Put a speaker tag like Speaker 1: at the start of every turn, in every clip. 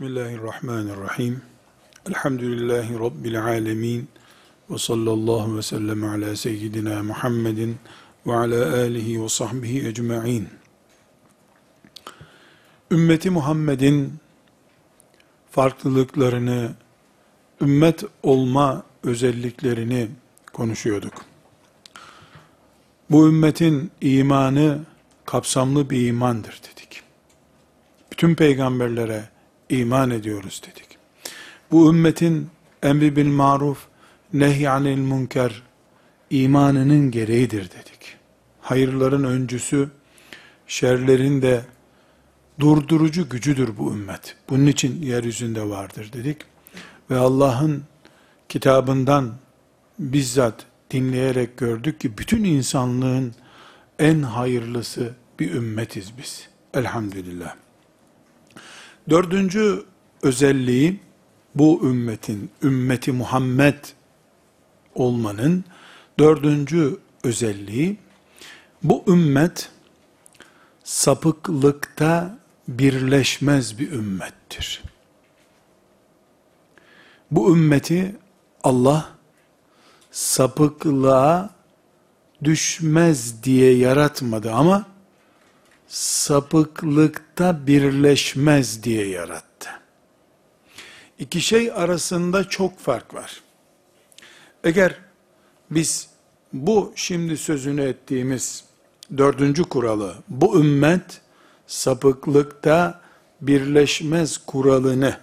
Speaker 1: Bismillahirrahmanirrahim. Elhamdülillahi Rabbil alemin. Ve sallallahu ve sellem ala seyyidina Muhammedin ve ala alihi ve sahbihi ecma'in. Ümmeti Muhammed'in farklılıklarını, ümmet olma özelliklerini konuşuyorduk. Bu ümmetin imanı kapsamlı bir imandır dedik. Bütün peygamberlere, iman ediyoruz dedik. Bu ümmetin emri bil maruf, nehyanil münker imanının gereğidir dedik. Hayırların öncüsü, şerlerin de durdurucu gücüdür bu ümmet. Bunun için yeryüzünde vardır dedik. Ve Allah'ın kitabından bizzat dinleyerek gördük ki bütün insanlığın en hayırlısı bir ümmetiz biz. Elhamdülillah. Dördüncü özelliği bu ümmetin, ümmeti Muhammed olmanın dördüncü özelliği bu ümmet sapıklıkta birleşmez bir ümmettir. Bu ümmeti Allah sapıklığa düşmez diye yaratmadı ama sapıklıkta birleşmez diye yarattı. İki şey arasında çok fark var. Eğer biz bu şimdi sözünü ettiğimiz dördüncü kuralı, bu ümmet sapıklıkta birleşmez kuralını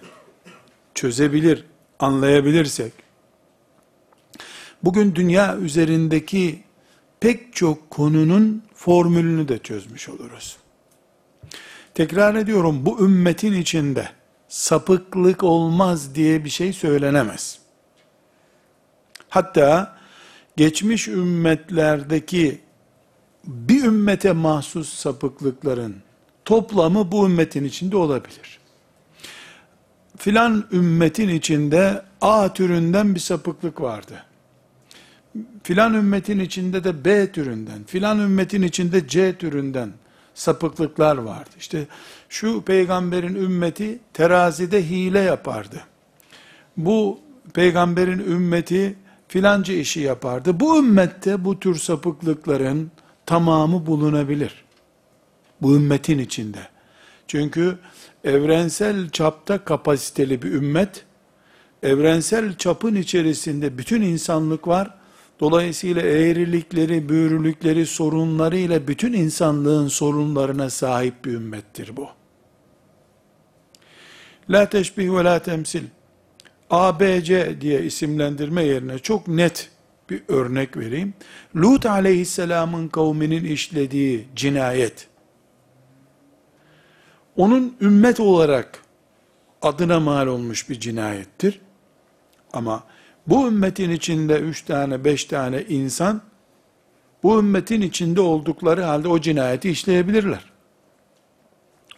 Speaker 1: çözebilir, anlayabilirsek, bugün dünya üzerindeki pek çok konunun formülünü de çözmüş oluruz. Tekrar ediyorum bu ümmetin içinde sapıklık olmaz diye bir şey söylenemez. Hatta geçmiş ümmetlerdeki bir ümmete mahsus sapıklıkların toplamı bu ümmetin içinde olabilir. Filan ümmetin içinde A türünden bir sapıklık vardı filan ümmetin içinde de B türünden, filan ümmetin içinde C türünden sapıklıklar vardı. İşte şu peygamberin ümmeti terazide hile yapardı. Bu peygamberin ümmeti filanca işi yapardı. Bu ümmette bu tür sapıklıkların tamamı bulunabilir. Bu ümmetin içinde. Çünkü evrensel çapta kapasiteli bir ümmet, evrensel çapın içerisinde bütün insanlık var Dolayısıyla eğrilikleri, büyürülükleri, sorunlarıyla bütün insanlığın sorunlarına sahip bir ümmettir bu. La teşbih ve la temsil. ABC diye isimlendirme yerine çok net bir örnek vereyim. Lut aleyhisselamın kavminin işlediği cinayet, onun ümmet olarak adına mal olmuş bir cinayettir. Ama bu ümmetin içinde üç tane, beş tane insan, bu ümmetin içinde oldukları halde o cinayeti işleyebilirler.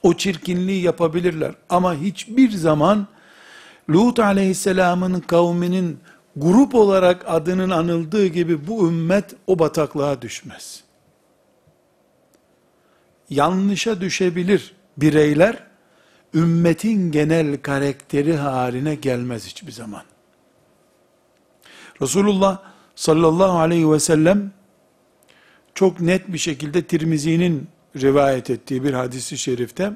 Speaker 1: O çirkinliği yapabilirler. Ama hiçbir zaman Lut aleyhisselamın kavminin grup olarak adının anıldığı gibi bu ümmet o bataklığa düşmez. Yanlışa düşebilir bireyler, ümmetin genel karakteri haline gelmez hiçbir zaman. Resulullah sallallahu aleyhi ve sellem çok net bir şekilde Tirmizi'nin rivayet ettiği bir hadisi şerifte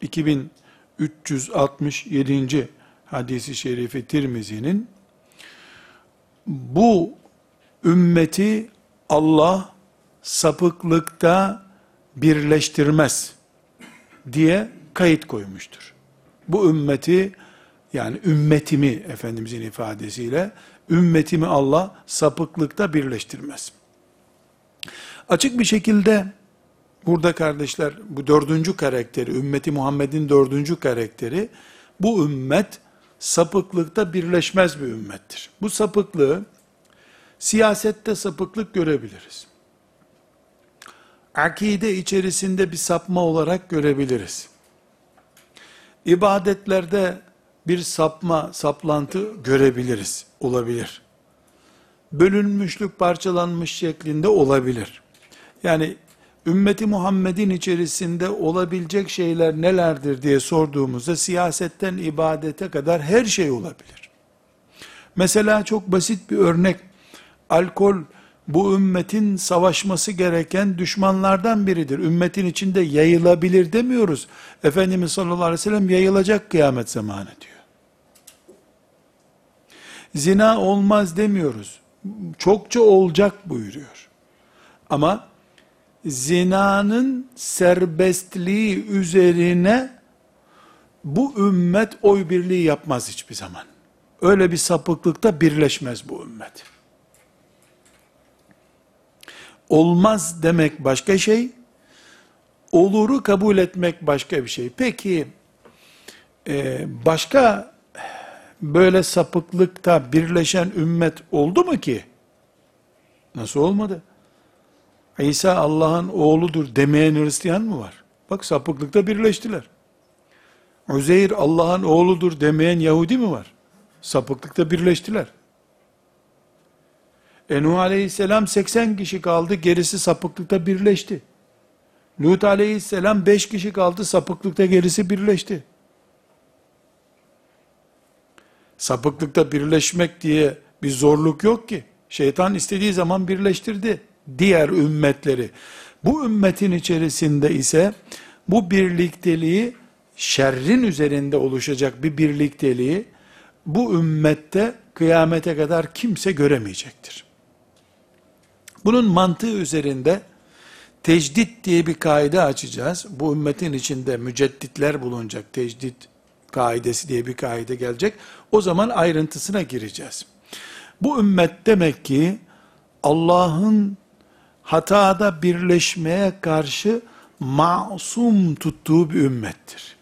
Speaker 1: 2367. hadisi şerifi Tirmizi'nin bu ümmeti Allah sapıklıkta birleştirmez diye kayıt koymuştur. Bu ümmeti yani ümmetimi Efendimizin ifadesiyle ümmetimi Allah sapıklıkta birleştirmez. Açık bir şekilde burada kardeşler bu dördüncü karakteri, ümmeti Muhammed'in dördüncü karakteri bu ümmet sapıklıkta birleşmez bir ümmettir. Bu sapıklığı siyasette sapıklık görebiliriz. Akide içerisinde bir sapma olarak görebiliriz. İbadetlerde bir sapma, saplantı görebiliriz, olabilir. Bölünmüşlük, parçalanmış şeklinde olabilir. Yani ümmeti Muhammed'in içerisinde olabilecek şeyler nelerdir diye sorduğumuzda siyasetten ibadete kadar her şey olabilir. Mesela çok basit bir örnek. Alkol bu ümmetin savaşması gereken düşmanlardan biridir. Ümmetin içinde yayılabilir demiyoruz. Efendimiz sallallahu aleyhi ve sellem yayılacak kıyamet zamanı diyor. Zina olmaz demiyoruz. Çokça olacak buyuruyor. Ama zinanın serbestliği üzerine bu ümmet oy birliği yapmaz hiçbir zaman. Öyle bir sapıklıkta birleşmez bu ümmet. Olmaz demek başka şey, oluru kabul etmek başka bir şey. Peki, e, başka böyle sapıklıkta birleşen ümmet oldu mu ki? Nasıl olmadı? İsa Allah'ın oğludur demeyen Hristiyan mı var? Bak sapıklıkta birleştiler. Uzeyr Allah'ın oğludur demeyen Yahudi mi var? Sapıklıkta birleştiler. Enuh aleyhisselam 80 kişi kaldı, gerisi sapıklıkta birleşti. Lut aleyhisselam 5 kişi kaldı, sapıklıkta gerisi birleşti. Sapıklıkta birleşmek diye bir zorluk yok ki. Şeytan istediği zaman birleştirdi diğer ümmetleri. Bu ümmetin içerisinde ise bu birlikteliği şerrin üzerinde oluşacak bir birlikteliği bu ümmette kıyamete kadar kimse göremeyecektir. Bunun mantığı üzerinde tecdit diye bir kaide açacağız. Bu ümmetin içinde mücedditler bulunacak. Tecdit kaidesi diye bir kaide gelecek. O zaman ayrıntısına gireceğiz. Bu ümmet demek ki Allah'ın hatada birleşmeye karşı masum tuttuğu bir ümmettir.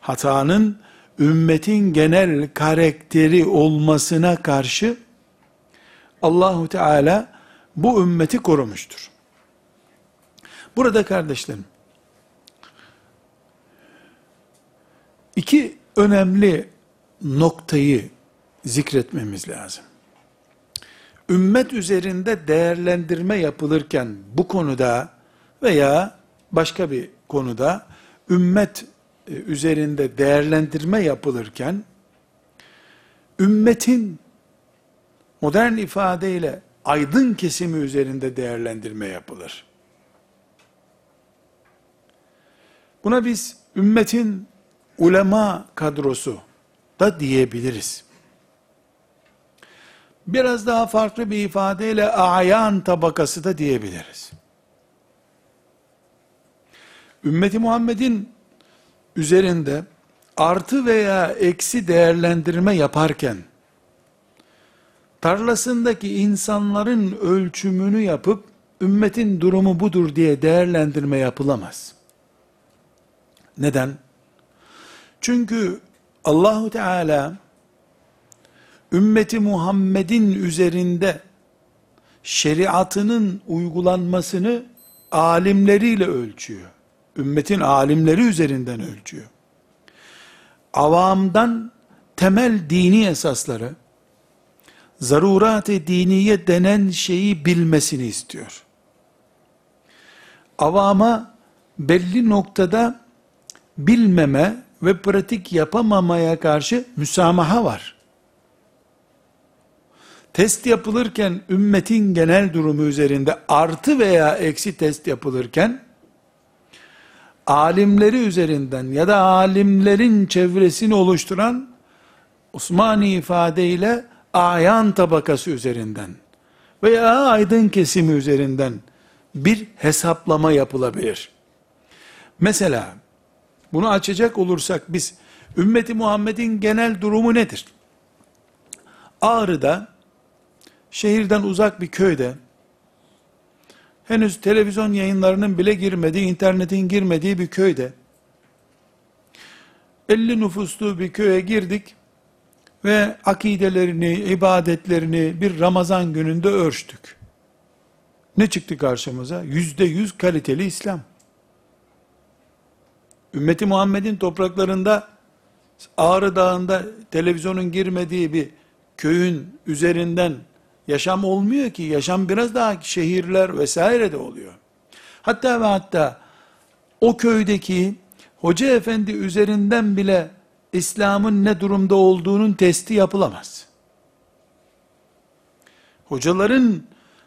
Speaker 1: Hatanın ümmetin genel karakteri olmasına karşı Allahu Teala bu ümmeti korumuştur. Burada kardeşlerim, iki önemli noktayı zikretmemiz lazım. Ümmet üzerinde değerlendirme yapılırken bu konuda veya başka bir konuda ümmet e, üzerinde değerlendirme yapılırken ümmetin modern ifadeyle aydın kesimi üzerinde değerlendirme yapılır. Buna biz ümmetin ulema kadrosu da diyebiliriz. Biraz daha farklı bir ifadeyle ayan tabakası da diyebiliriz. Ümmeti Muhammed'in üzerinde artı veya eksi değerlendirme yaparken tarlasındaki insanların ölçümünü yapıp ümmetin durumu budur diye değerlendirme yapılamaz. Neden? Çünkü Allahu Teala ümmeti Muhammed'in üzerinde şeriatının uygulanmasını alimleriyle ölçüyor. Ümmetin alimleri üzerinden ölçüyor. Avamdan temel dini esasları, zarurat-ı diniye denen şeyi bilmesini istiyor. Avama belli noktada bilmeme ve pratik yapamamaya karşı müsamaha var. Test yapılırken ümmetin genel durumu üzerinde artı veya eksi test yapılırken alimleri üzerinden ya da alimlerin çevresini oluşturan Osmani ifadeyle ayan tabakası üzerinden veya aydın kesimi üzerinden bir hesaplama yapılabilir. Mesela bunu açacak olursak biz ümmeti Muhammed'in genel durumu nedir? Ağrı'da şehirden uzak bir köyde henüz televizyon yayınlarının bile girmediği, internetin girmediği bir köyde 50 nüfuslu bir köye girdik ve akidelerini, ibadetlerini bir Ramazan gününde ölçtük. Ne çıktı karşımıza? Yüzde yüz kaliteli İslam. Ümmeti Muhammed'in topraklarında Ağrı Dağı'nda televizyonun girmediği bir köyün üzerinden yaşam olmuyor ki. Yaşam biraz daha şehirler vesaire de oluyor. Hatta ve hatta o köydeki hoca efendi üzerinden bile İslam'ın ne durumda olduğunun testi yapılamaz. Hocaların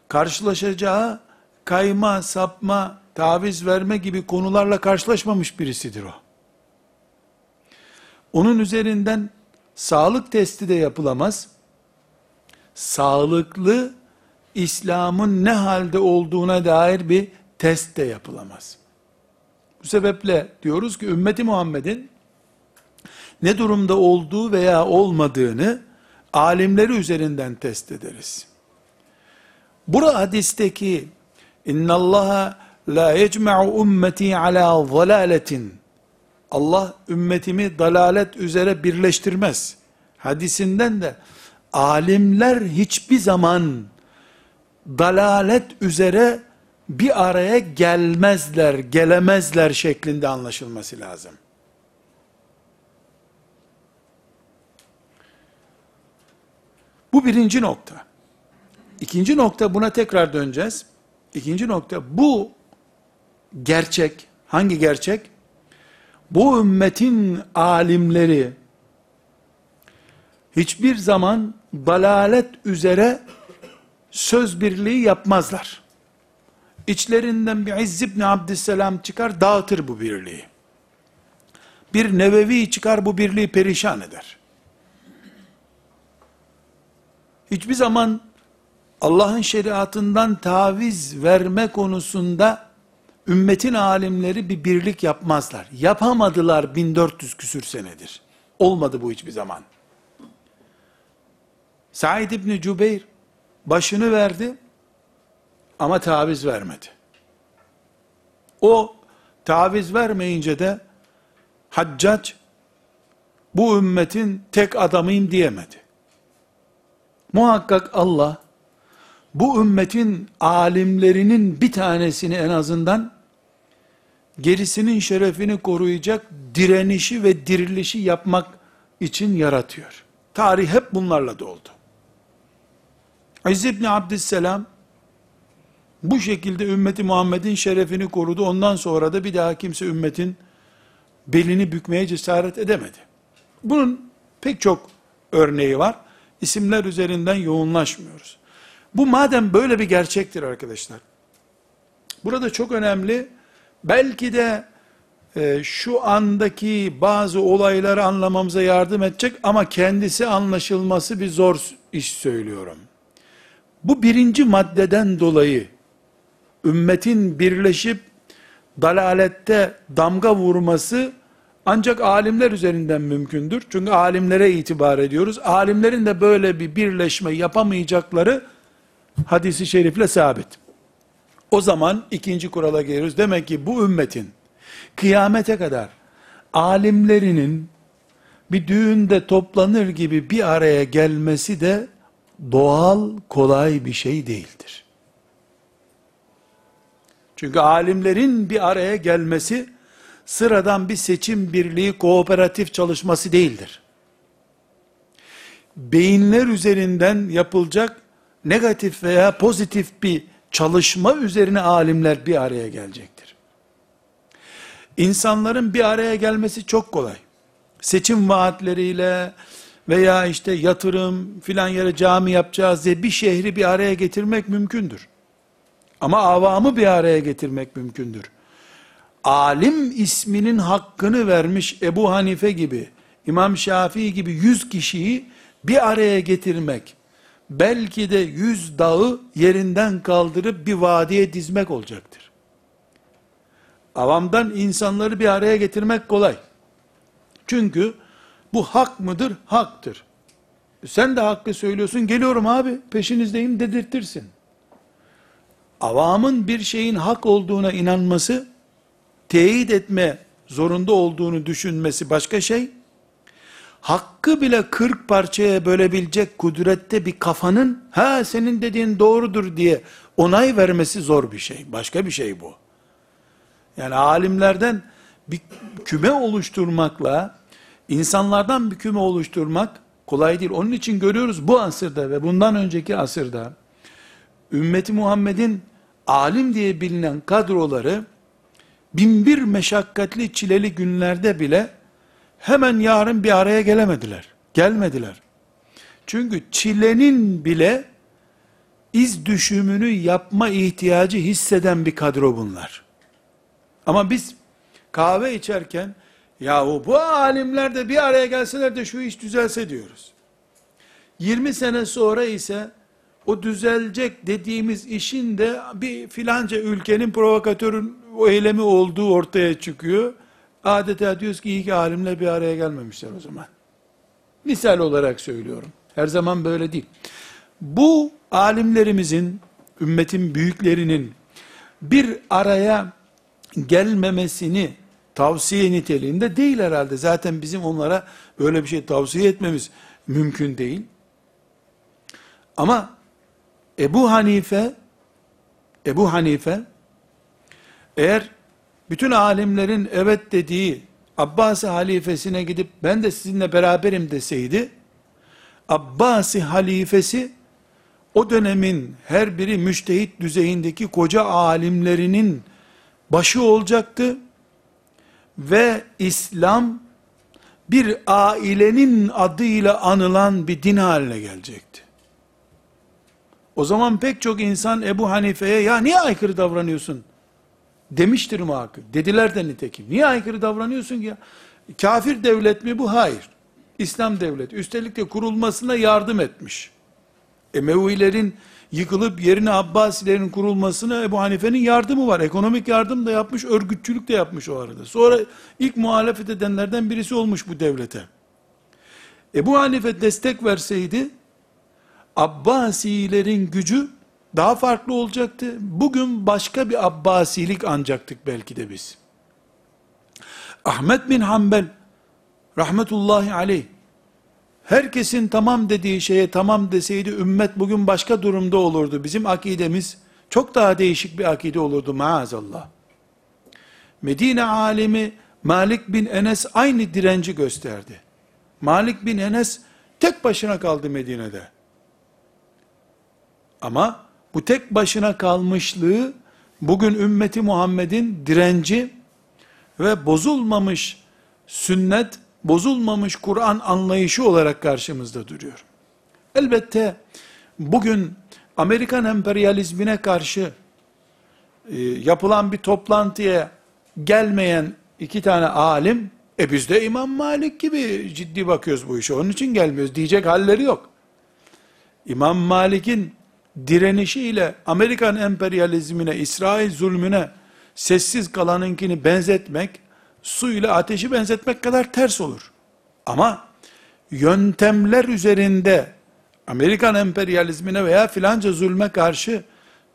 Speaker 1: karşılaşacağı kayma, sapma, taviz verme gibi konularla karşılaşmamış birisidir o. Onun üzerinden sağlık testi de yapılamaz. Sağlıklı İslam'ın ne halde olduğuna dair bir test de yapılamaz. Bu sebeple diyoruz ki ümmeti Muhammed'in ne durumda olduğu veya olmadığını alimleri üzerinden test ederiz. Bura hadisteki inna Allaha la yecma'u ummeti ala zalaletin Allah ümmetimi dalalet üzere birleştirmez. Hadisinden de alimler hiçbir zaman dalalet üzere bir araya gelmezler, gelemezler şeklinde anlaşılması lazım. Bu birinci nokta. İkinci nokta buna tekrar döneceğiz. İkinci nokta bu gerçek. Hangi gerçek? Bu ümmetin alimleri hiçbir zaman dalalet üzere söz birliği yapmazlar. İçlerinden bir İzz ibn Abdüsselam çıkar dağıtır bu birliği. Bir Nevevi çıkar bu birliği perişan eder. Hiçbir zaman Allah'ın şeriatından taviz verme konusunda ümmetin alimleri bir birlik yapmazlar. Yapamadılar 1400 küsür senedir. Olmadı bu hiçbir zaman. Said İbni Cübeyr başını verdi ama taviz vermedi. O taviz vermeyince de Haccac bu ümmetin tek adamıyım diyemedi. Muhakkak Allah bu ümmetin alimlerinin bir tanesini en azından gerisinin şerefini koruyacak direnişi ve dirilişi yapmak için yaratıyor. Tarih hep bunlarla doldu. İzz ibn Abdüsselam bu şekilde ümmeti Muhammed'in şerefini korudu. Ondan sonra da bir daha kimse ümmetin belini bükmeye cesaret edemedi. Bunun pek çok örneği var. İsimler üzerinden yoğunlaşmıyoruz. Bu madem böyle bir gerçektir arkadaşlar. Burada çok önemli. Belki de e, şu andaki bazı olayları anlamamıza yardım edecek ama kendisi anlaşılması bir zor iş söylüyorum. Bu birinci maddeden dolayı ümmetin birleşip dalalette damga vurması ancak alimler üzerinden mümkündür. Çünkü alimlere itibar ediyoruz. Alimlerin de böyle bir birleşme yapamayacakları hadisi şerifle sabit. O zaman ikinci kurala geliyoruz. Demek ki bu ümmetin kıyamete kadar alimlerinin bir düğünde toplanır gibi bir araya gelmesi de doğal, kolay bir şey değildir. Çünkü alimlerin bir araya gelmesi sıradan bir seçim birliği kooperatif çalışması değildir. Beyinler üzerinden yapılacak negatif veya pozitif bir çalışma üzerine alimler bir araya gelecektir. İnsanların bir araya gelmesi çok kolay. Seçim vaatleriyle veya işte yatırım filan yere cami yapacağız diye bir şehri bir araya getirmek mümkündür. Ama avamı bir araya getirmek mümkündür. Alim isminin hakkını vermiş Ebu Hanife gibi, İmam Şafii gibi yüz kişiyi bir araya getirmek, belki de yüz dağı yerinden kaldırıp bir vadiye dizmek olacaktır. Avamdan insanları bir araya getirmek kolay. Çünkü bu hak mıdır? Haktır. Sen de hakkı söylüyorsun, geliyorum abi, peşinizdeyim dedirtirsin. Avamın bir şeyin hak olduğuna inanması, teyit etme zorunda olduğunu düşünmesi başka şey, hakkı bile kırk parçaya bölebilecek kudrette bir kafanın, ha senin dediğin doğrudur diye onay vermesi zor bir şey. Başka bir şey bu. Yani alimlerden bir küme oluşturmakla, insanlardan bir küme oluşturmak kolay değil. Onun için görüyoruz bu asırda ve bundan önceki asırda, ümmeti Muhammed'in alim diye bilinen kadroları binbir meşakkatli çileli günlerde bile hemen yarın bir araya gelemediler. Gelmediler. Çünkü çilenin bile iz düşümünü yapma ihtiyacı hisseden bir kadro bunlar. Ama biz kahve içerken yahu bu alimler de bir araya gelseler de şu iş düzelse diyoruz. 20 sene sonra ise o düzelecek dediğimiz işin de bir filanca ülkenin provokatörün o eylemi olduğu ortaya çıkıyor. Adeta diyoruz ki iyi ki alimler bir araya gelmemişler o zaman. Misal olarak söylüyorum. Her zaman böyle değil. Bu alimlerimizin, ümmetin büyüklerinin bir araya gelmemesini tavsiye niteliğinde değil herhalde. Zaten bizim onlara böyle bir şey tavsiye etmemiz mümkün değil. Ama Ebu Hanife Ebu Hanife eğer bütün alimlerin evet dediği Abbasi halifesine gidip ben de sizinle beraberim deseydi Abbasi halifesi o dönemin her biri müştehit düzeyindeki koca alimlerinin başı olacaktı ve İslam bir ailenin adıyla anılan bir din haline gelecekti. O zaman pek çok insan Ebu Hanife'ye ya niye aykırı davranıyorsun demiştir muhakkak. Dediler de nitekim. Niye aykırı davranıyorsun ki ya? Kafir devlet mi bu? Hayır. İslam devleti. Üstelik de kurulmasına yardım etmiş. Emevilerin yıkılıp yerine Abbasilerin kurulmasına Ebu Hanife'nin yardımı var. Ekonomik yardım da yapmış, örgütçülük de yapmış o arada. Sonra ilk muhalefet edenlerden birisi olmuş bu devlete. Ebu Hanife destek verseydi, Abbasilerin gücü daha farklı olacaktı. Bugün başka bir Abbasilik ancaktık belki de biz. Ahmet bin Hanbel, rahmetullahi aleyh, herkesin tamam dediği şeye tamam deseydi ümmet bugün başka durumda olurdu. Bizim akidemiz çok daha değişik bir akide olurdu maazallah. Medine alemi Malik bin Enes aynı direnci gösterdi. Malik bin Enes tek başına kaldı Medine'de. Ama bu tek başına kalmışlığı bugün ümmeti Muhammed'in direnci ve bozulmamış sünnet, bozulmamış Kur'an anlayışı olarak karşımızda duruyor. Elbette bugün Amerikan emperyalizmine karşı e, yapılan bir toplantıya gelmeyen iki tane alim, e biz de İmam Malik gibi ciddi bakıyoruz bu işe, onun için gelmiyoruz diyecek halleri yok. İmam Malik'in direnişiyle Amerikan emperyalizmine, İsrail zulmüne sessiz kalanınkini benzetmek, su ile ateşi benzetmek kadar ters olur. Ama yöntemler üzerinde Amerikan emperyalizmine veya filanca zulme karşı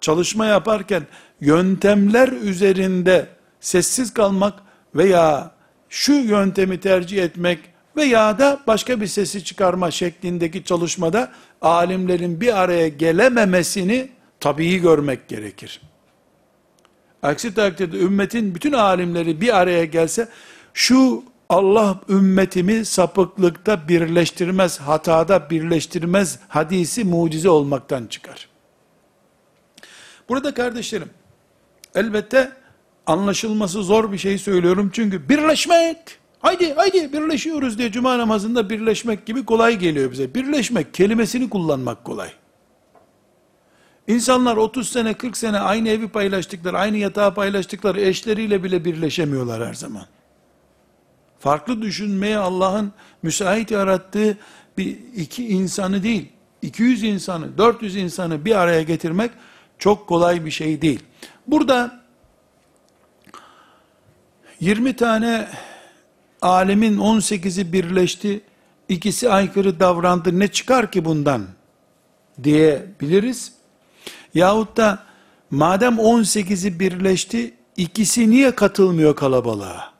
Speaker 1: çalışma yaparken yöntemler üzerinde sessiz kalmak veya şu yöntemi tercih etmek veya da başka bir sesi çıkarma şeklindeki çalışmada alimlerin bir araya gelememesini tabii görmek gerekir. Aksi takdirde ümmetin bütün alimleri bir araya gelse şu Allah ümmetimi sapıklıkta birleştirmez, hatada birleştirmez hadisi mucize olmaktan çıkar. Burada kardeşlerim, elbette anlaşılması zor bir şey söylüyorum çünkü birleşmek, haydi haydi birleşiyoruz diye cuma namazında birleşmek gibi kolay geliyor bize. Birleşmek kelimesini kullanmak kolay. İnsanlar 30 sene 40 sene aynı evi paylaştıklar, aynı yatağı paylaştıkları eşleriyle bile birleşemiyorlar her zaman. Farklı düşünmeye Allah'ın müsait yarattığı bir iki insanı değil, 200 insanı, 400 insanı bir araya getirmek çok kolay bir şey değil. Burada 20 tane alemin 18'i birleşti, ikisi aykırı davrandı, ne çıkar ki bundan diyebiliriz. Yahut da madem 18'i birleşti, ikisi niye katılmıyor kalabalığa?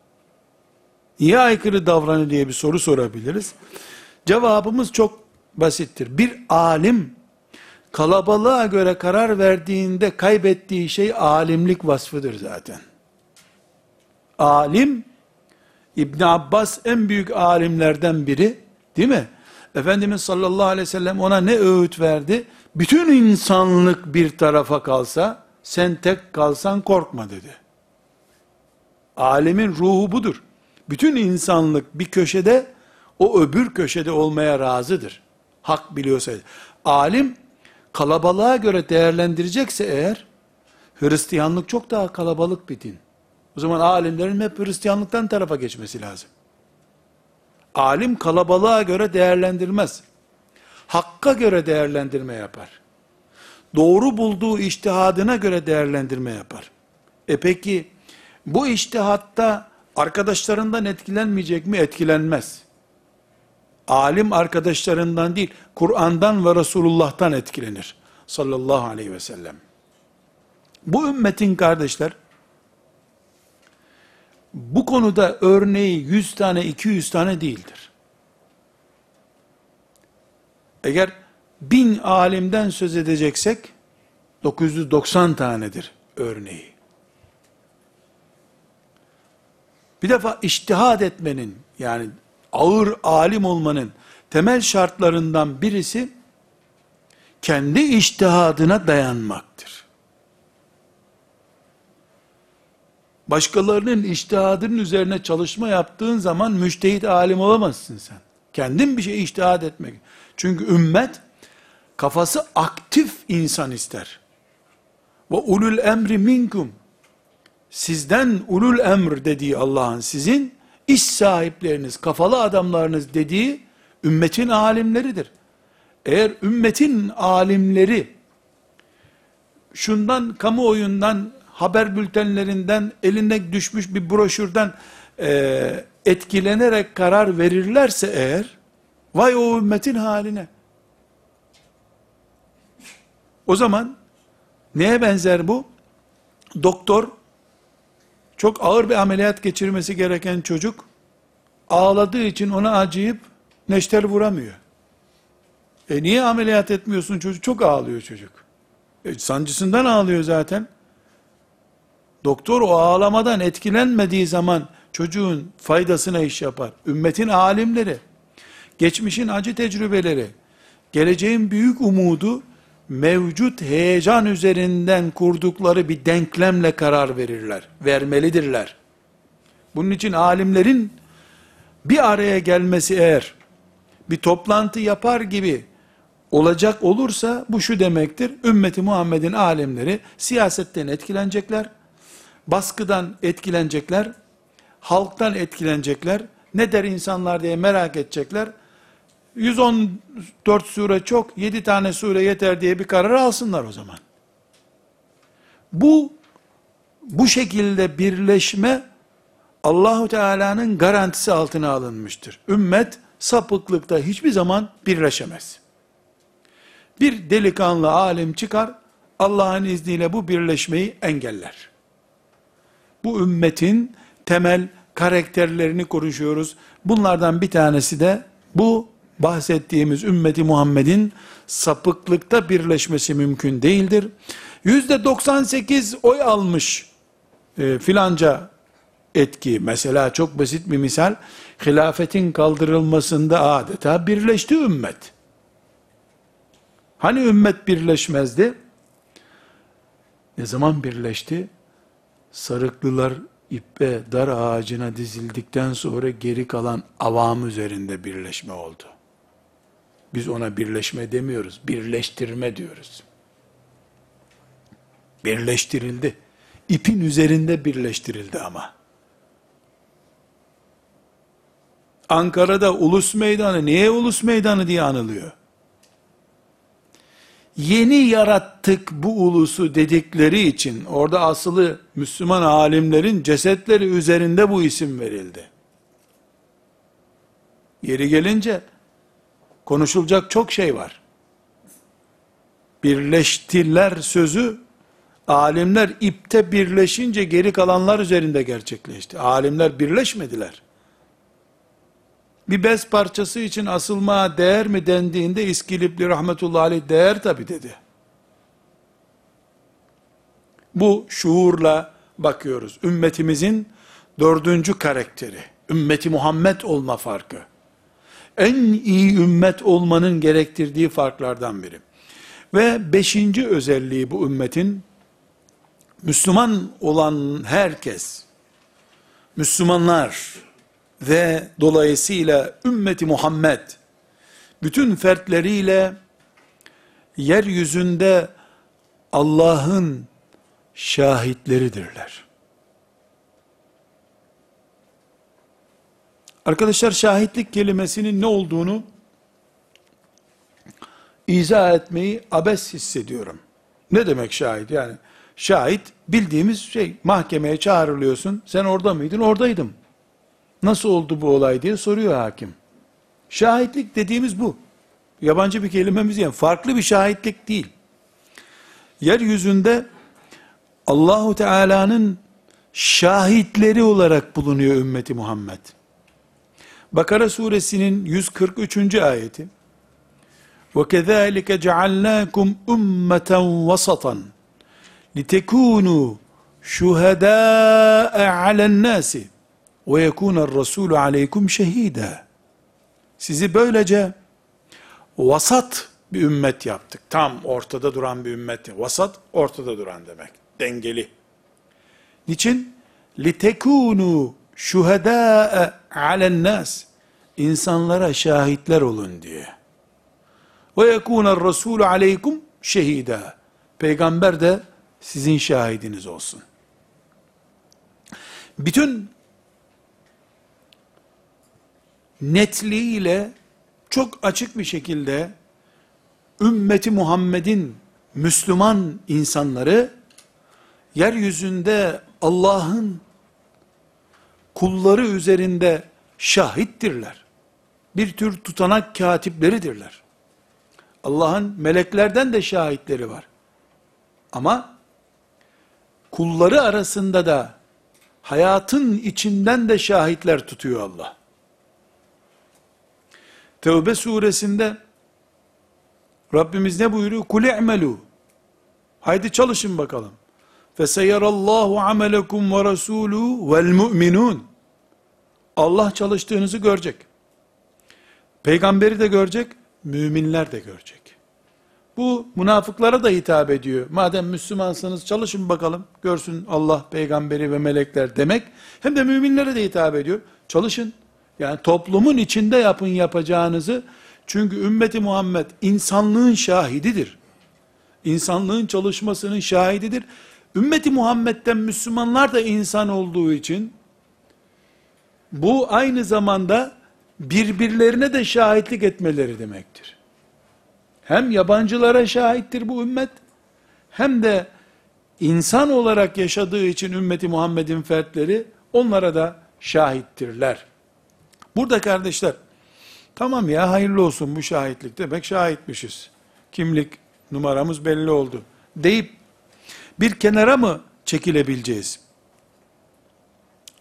Speaker 1: Niye aykırı davranıyor diye bir soru sorabiliriz. Cevabımız çok basittir. Bir alim kalabalığa göre karar verdiğinde kaybettiği şey alimlik vasfıdır zaten. Alim İbn Abbas en büyük alimlerden biri, değil mi? Efendimiz sallallahu aleyhi ve sellem ona ne öğüt verdi? Bütün insanlık bir tarafa kalsa, sen tek kalsan korkma dedi. Alemin ruhu budur. Bütün insanlık bir köşede, o öbür köşede olmaya razıdır. Hak biliyorsa. Alim, kalabalığa göre değerlendirecekse eğer, Hristiyanlık çok daha kalabalık bir din. O zaman alimlerin hep Hristiyanlıktan tarafa geçmesi lazım. Alim kalabalığa göre değerlendirmez. Hakka göre değerlendirme yapar. Doğru bulduğu iştihadına göre değerlendirme yapar. E peki bu iştihatta arkadaşlarından etkilenmeyecek mi? Etkilenmez. Alim arkadaşlarından değil, Kur'an'dan ve Resulullah'tan etkilenir. Sallallahu aleyhi ve sellem. Bu ümmetin kardeşler, bu konuda örneği 100 tane 200 tane değildir. Eğer bin alimden söz edeceksek 990 tanedir örneği. Bir defa iştihad etmenin yani ağır alim olmanın temel şartlarından birisi kendi iştihadına dayanmaktır. Başkalarının iştihadının üzerine çalışma yaptığın zaman müştehit alim olamazsın sen. Kendin bir şey iştihad etmek. Çünkü ümmet kafası aktif insan ister. Ve ulul emri minkum sizden ulul emr dediği Allah'ın sizin iş sahipleriniz, kafalı adamlarınız dediği ümmetin alimleridir. Eğer ümmetin alimleri şundan kamuoyundan haber bültenlerinden eline düşmüş bir broşürden e, etkilenerek karar verirlerse eğer vay o ümmetin haline. O zaman neye benzer bu? Doktor çok ağır bir ameliyat geçirmesi gereken çocuk ağladığı için ona acıyıp neşter vuramıyor. E niye ameliyat etmiyorsun çocuk? Çok ağlıyor çocuk. E, sancısından ağlıyor zaten. Doktor o ağlamadan etkilenmediği zaman çocuğun faydasına iş yapar. Ümmetin alimleri, geçmişin acı tecrübeleri, geleceğin büyük umudu, mevcut heyecan üzerinden kurdukları bir denklemle karar verirler, vermelidirler. Bunun için alimlerin bir araya gelmesi eğer, bir toplantı yapar gibi olacak olursa, bu şu demektir, ümmeti Muhammed'in alimleri siyasetten etkilenecekler, baskıdan etkilenecekler, halktan etkilenecekler, ne der insanlar diye merak edecekler, 114 sure çok, 7 tane sure yeter diye bir karar alsınlar o zaman. Bu, bu şekilde birleşme, Allahu Teala'nın garantisi altına alınmıştır. Ümmet, sapıklıkta hiçbir zaman birleşemez. Bir delikanlı alim çıkar, Allah'ın izniyle bu birleşmeyi engeller bu ümmetin temel karakterlerini konuşuyoruz. Bunlardan bir tanesi de bu bahsettiğimiz ümmeti Muhammed'in sapıklıkta birleşmesi mümkün değildir. Yüzde 98 oy almış e, filanca etki. Mesela çok basit bir misal, hilafetin kaldırılmasında adeta birleşti ümmet. Hani ümmet birleşmezdi? Ne zaman birleşti? Sarıklılar ippe dar ağacına dizildikten sonra geri kalan avam üzerinde birleşme oldu. Biz ona birleşme demiyoruz, birleştirme diyoruz. Birleştirildi. İpin üzerinde birleştirildi ama. Ankara'da ulus meydanı, niye ulus meydanı diye anılıyor? Yeni yarattık bu ulusu dedikleri için orada asılı Müslüman alimlerin cesetleri üzerinde bu isim verildi. Yeri gelince konuşulacak çok şey var. Birleştiler sözü alimler ipte birleşince geri kalanlar üzerinde gerçekleşti. Alimler birleşmediler bir bez parçası için asılmaya değer mi dendiğinde İskilipli rahmetullahi aleyh değer tabi dedi. Bu şuurla bakıyoruz. Ümmetimizin dördüncü karakteri. Ümmeti Muhammed olma farkı. En iyi ümmet olmanın gerektirdiği farklardan biri. Ve beşinci özelliği bu ümmetin, Müslüman olan herkes, Müslümanlar ve dolayısıyla ümmeti Muhammed, bütün fertleriyle yeryüzünde Allah'ın şahitleridirler. Arkadaşlar şahitlik kelimesinin ne olduğunu izah etmeyi abes hissediyorum. Ne demek şahit? Yani şahit bildiğimiz şey mahkemeye çağrılıyorsun. Sen orada mıydın? Oradaydım. Nasıl oldu bu olay diye soruyor hakim. Şahitlik dediğimiz bu. Yabancı bir kelimemiz yani farklı bir şahitlik değil. Yeryüzünde Allahu Teala'nın şahitleri olarak bulunuyor ümmeti Muhammed. Bakara suresinin 143. ayeti وَكَذَٰلِكَ جَعَلْنَاكُمْ اُمَّةً وَسَطًا لِتَكُونُوا شُهَدَاءَ عَلَى النَّاسِ وَيَكُونَ الرَّسُولُ عَلَيْكُمْ شَهِيدًا Sizi böylece vasat bir ümmet yaptık. Tam ortada duran bir ümmet. Vasat, ortada duran demek. Dengeli. Niçin? لِتَكُونُوا شُهَدَاءَ عَلَى النَّاسِ İnsanlara şahitler olun diye. Ve yekûne rasûlü aleykum şehida. Peygamber de sizin şahidiniz olsun. Bütün netliğiyle çok açık bir şekilde ümmeti Muhammed'in Müslüman insanları yeryüzünde Allah'ın kulları üzerinde şahittirler. Bir tür tutanak katipleridirler. Allah'ın meleklerden de şahitleri var. Ama kulları arasında da hayatın içinden de şahitler tutuyor Allah. Tevbe suresinde Rabbimiz ne buyuruyor? Kul i'melu. Haydi çalışın bakalım. Feseyerallahu amelekum ve rasulu vel mu'minun. Allah çalıştığınızı görecek. Peygamberi de görecek, müminler de görecek. Bu münafıklara da hitap ediyor. Madem Müslümansınız çalışın bakalım, görsün Allah, peygamberi ve melekler demek. Hem de müminlere de hitap ediyor. Çalışın. Yani toplumun içinde yapın yapacağınızı. Çünkü ümmeti Muhammed insanlığın şahididir. İnsanlığın çalışmasının şahididir. Ümmeti Muhammed'den Müslümanlar da insan olduğu için bu aynı zamanda birbirlerine de şahitlik etmeleri demektir. Hem yabancılara şahittir bu ümmet, hem de insan olarak yaşadığı için ümmeti Muhammed'in fertleri onlara da şahittirler. Burada kardeşler, tamam ya hayırlı olsun bu şahitlik demek şahitmişiz. Kimlik numaramız belli oldu deyip bir kenara mı çekilebileceğiz?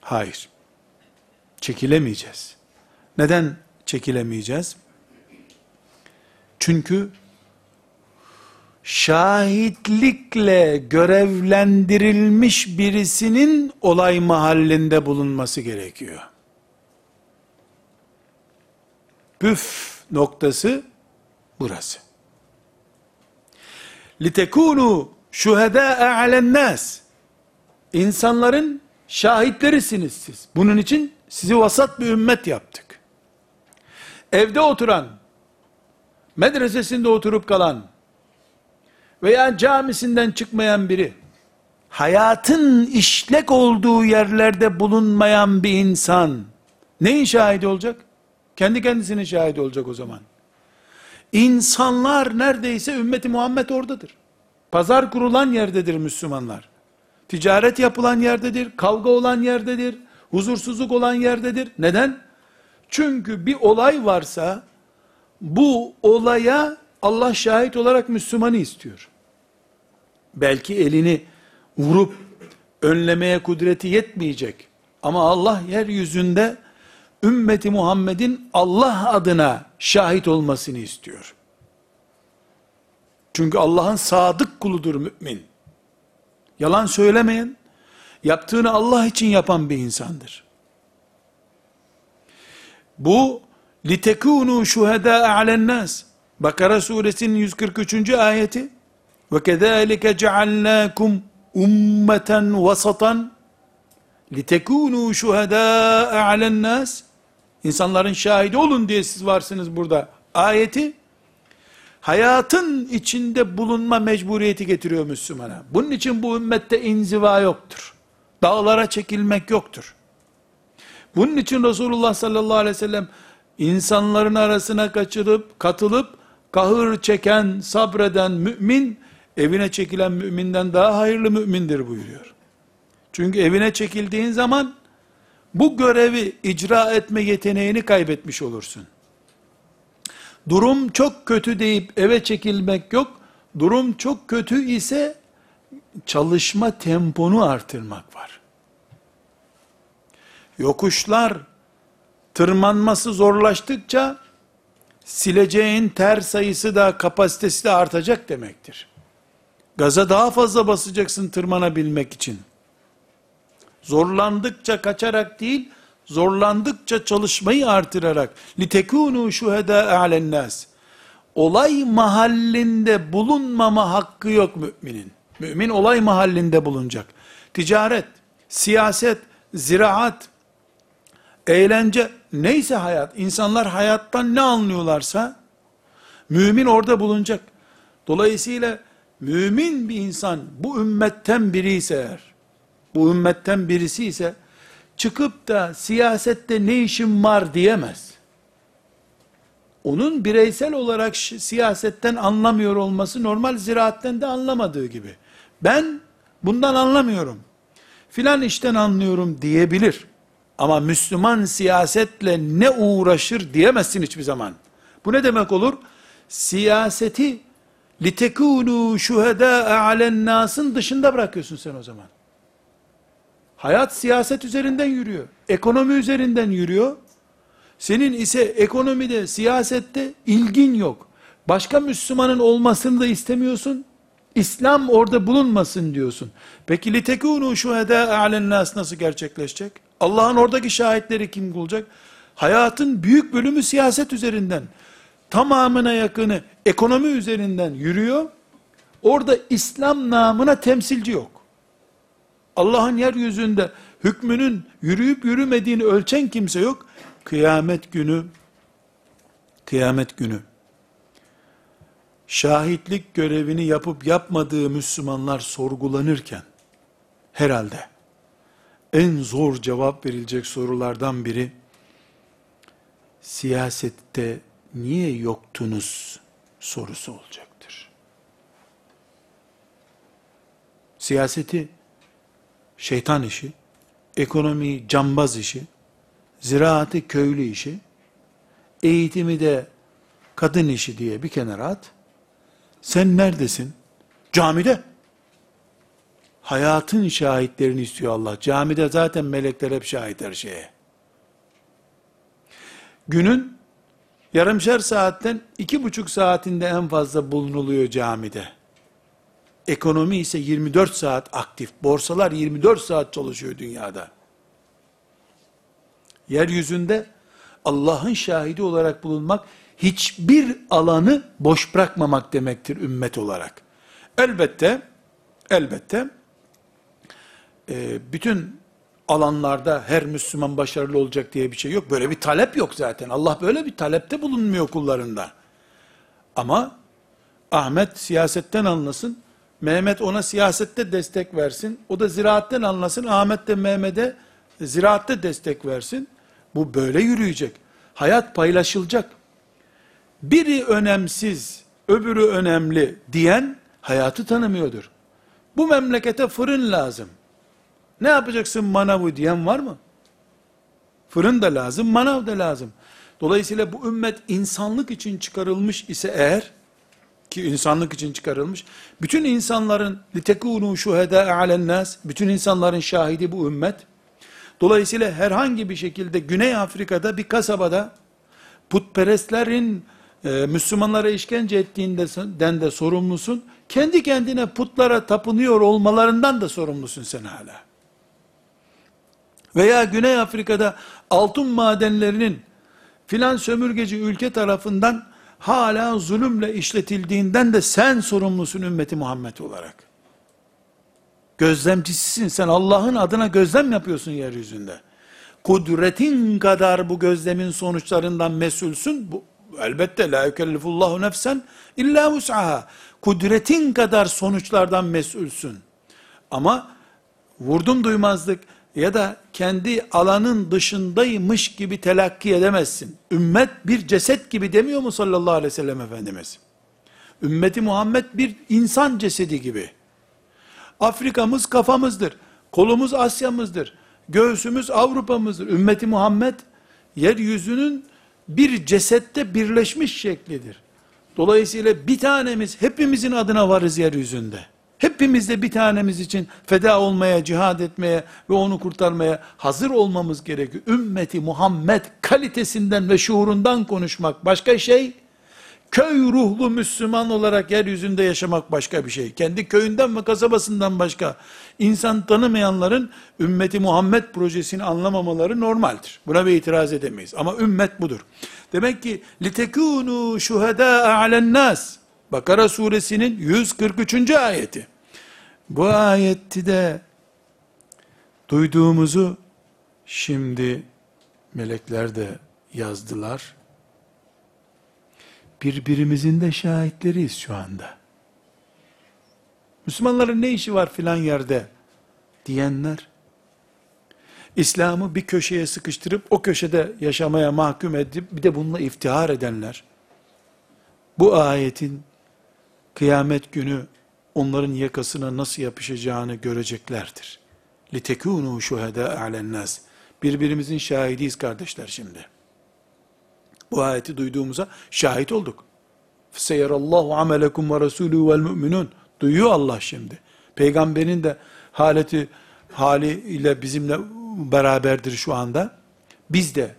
Speaker 1: Hayır. Çekilemeyeceğiz. Neden çekilemeyeceğiz? Çünkü şahitlikle görevlendirilmiş birisinin olay mahallinde bulunması gerekiyor Püf noktası burası. لِتَكُونُوا شُهَدَاءَ عَلَى النَّاسِ İnsanların şahitlerisiniz siz. Bunun için sizi vasat bir ümmet yaptık. Evde oturan, medresesinde oturup kalan veya camisinden çıkmayan biri, hayatın işlek olduğu yerlerde bulunmayan bir insan, neyin şahidi olacak? Kendi kendisinin şahidi olacak o zaman. İnsanlar neredeyse ümmeti Muhammed oradadır. Pazar kurulan yerdedir Müslümanlar. Ticaret yapılan yerdedir, kavga olan yerdedir, huzursuzluk olan yerdedir. Neden? Çünkü bir olay varsa, bu olaya Allah şahit olarak Müslümanı istiyor. Belki elini vurup önlemeye kudreti yetmeyecek. Ama Allah yeryüzünde ümmeti Muhammed'in Allah adına şahit olmasını istiyor. Çünkü Allah'ın sadık kuludur mümin. Yalan söylemeyen, yaptığını Allah için yapan bir insandır. Bu litekunu şuhada alen nas. Bakara suresinin 143. ayeti ve kezalike cealnakum ummeten vasatan litekunu şuhedâ'e alennâs insanların şahidi olun diye siz varsınız burada ayeti hayatın içinde bulunma mecburiyeti getiriyor Müslümana. Bunun için bu ümmette inziva yoktur. Dağlara çekilmek yoktur. Bunun için Resulullah sallallahu aleyhi ve sellem insanların arasına kaçırıp, katılıp, kahır çeken, sabreden mümin, evine çekilen müminden daha hayırlı mümindir buyuruyor. Çünkü evine çekildiğin zaman, bu görevi icra etme yeteneğini kaybetmiş olursun. Durum çok kötü deyip eve çekilmek yok. Durum çok kötü ise çalışma temponu artırmak var. Yokuşlar tırmanması zorlaştıkça sileceğin ter sayısı da kapasitesi de artacak demektir. Gaza daha fazla basacaksın tırmanabilmek için. Zorlandıkça kaçarak değil, zorlandıkça çalışmayı artırarak litekunu şuheda alennas. Olay mahallinde bulunmama hakkı yok müminin. Mümin olay mahallinde bulunacak. Ticaret, siyaset, ziraat, eğlence, neyse hayat, insanlar hayattan ne anlıyorlarsa, mümin orada bulunacak. Dolayısıyla, mümin bir insan, bu ümmetten biri ise eğer, bu ümmetten birisi ise, çıkıp da siyasette ne işim var diyemez. Onun bireysel olarak siyasetten anlamıyor olması normal ziraatten de anlamadığı gibi. Ben bundan anlamıyorum. Filan işten anlıyorum diyebilir. Ama Müslüman siyasetle ne uğraşır diyemezsin hiçbir zaman. Bu ne demek olur? Siyaseti litekûnû şuhedâ'e alennâsın dışında bırakıyorsun sen o zaman. Hayat siyaset üzerinden yürüyor. Ekonomi üzerinden yürüyor. Senin ise ekonomide, siyasette ilgin yok. Başka Müslümanın olmasını da istemiyorsun. İslam orada bulunmasın diyorsun. Peki litekûnû şuhedâ alennâs nasıl gerçekleşecek? Allah'ın oradaki şahitleri kim bulacak? Hayatın büyük bölümü siyaset üzerinden, tamamına yakını ekonomi üzerinden yürüyor. Orada İslam namına temsilci yok. Allah'ın yeryüzünde hükmünün yürüyüp yürümediğini ölçen kimse yok. Kıyamet günü, kıyamet günü, şahitlik görevini yapıp yapmadığı Müslümanlar sorgulanırken, herhalde, en zor cevap verilecek sorulardan biri, siyasette niye yoktunuz sorusu olacaktır. Siyaseti, şeytan işi, ekonomi cambaz işi, ziraatı köylü işi, eğitimi de kadın işi diye bir kenara at. Sen neredesin? Camide. Hayatın şahitlerini istiyor Allah. Camide zaten melekler hep şahit her şeye. Günün yarımşar saatten iki buçuk saatinde en fazla bulunuluyor camide. Ekonomi ise 24 saat aktif. Borsalar 24 saat çalışıyor dünyada. Yeryüzünde Allah'ın şahidi olarak bulunmak hiçbir alanı boş bırakmamak demektir ümmet olarak. Elbette, elbette e, bütün alanlarda her Müslüman başarılı olacak diye bir şey yok. Böyle bir talep yok zaten. Allah böyle bir talepte bulunmuyor kullarında. Ama Ahmet siyasetten anlasın, Mehmet ona siyasette destek versin, o da ziraatten anlasın, Ahmet de Mehmet'e ziraatte destek versin. Bu böyle yürüyecek. Hayat paylaşılacak. Biri önemsiz, öbürü önemli diyen hayatı tanımıyordur. Bu memlekete fırın lazım. Ne yapacaksın manavı diyen var mı? Fırın da lazım, manav da lazım. Dolayısıyla bu ümmet insanlık için çıkarılmış ise eğer, ki insanlık için çıkarılmış, bütün insanların litekûnû şuhedâ alennâs, bütün insanların şahidi bu ümmet, dolayısıyla herhangi bir şekilde Güney Afrika'da bir kasabada, putperestlerin e, Müslümanlara işkence ettiğinden de sorumlusun, kendi kendine putlara tapınıyor olmalarından da sorumlusun sen hala. Veya Güney Afrika'da altın madenlerinin filan sömürgeci ülke tarafından hala zulümle işletildiğinden de sen sorumlusun ümmeti Muhammed olarak. Gözlemcisisin. Sen Allah'ın adına gözlem yapıyorsun yeryüzünde. Kudretin kadar bu gözlemin sonuçlarından mesulsün. Bu, elbette la yükellifullahu nefsen illa vus'aha. Kudretin kadar sonuçlardan mesulsün. Ama vurdum duymazlık ya da kendi alanın dışındaymış gibi telakki edemezsin. Ümmet bir ceset gibi demiyor mu sallallahu aleyhi ve sellem Efendimiz? Ümmeti Muhammed bir insan cesedi gibi. Afrika'mız kafamızdır. Kolumuz Asya'mızdır. Göğsümüz Avrupa'mızdır. Ümmeti Muhammed yeryüzünün bir cesette birleşmiş şeklidir. Dolayısıyla bir tanemiz hepimizin adına varız yeryüzünde. Hepimiz de bir tanemiz için feda olmaya, cihad etmeye ve onu kurtarmaya hazır olmamız gerekiyor. Ümmeti Muhammed kalitesinden ve şuurundan konuşmak başka şey, köy ruhlu Müslüman olarak yeryüzünde yaşamak başka bir şey. Kendi köyünden ve kasabasından başka insan tanımayanların ümmeti Muhammed projesini anlamamaları normaldir. Buna bir itiraz edemeyiz. Ama ümmet budur. Demek ki litekunu şuhada alen nas. Bakara suresinin 143. ayeti. Bu ayeti de duyduğumuzu şimdi melekler de yazdılar. Birbirimizin de şahitleriyiz şu anda. Müslümanların ne işi var filan yerde diyenler, İslam'ı bir köşeye sıkıştırıp o köşede yaşamaya mahkum edip bir de bununla iftihar edenler, bu ayetin kıyamet günü onların yakasına nasıl yapışacağını göreceklerdir. لِتَكُونُوا شُهَدَاءَ عَلَى النَّاسِ Birbirimizin şahidiyiz kardeşler şimdi. Bu ayeti duyduğumuza şahit olduk. فَسَيَرَ اللّٰهُ عَمَلَكُمْ وَرَسُولُهُ وَالْمُؤْمِنُونَ Duyuyor Allah şimdi. Peygamberin de haleti haliyle bizimle beraberdir şu anda. Biz de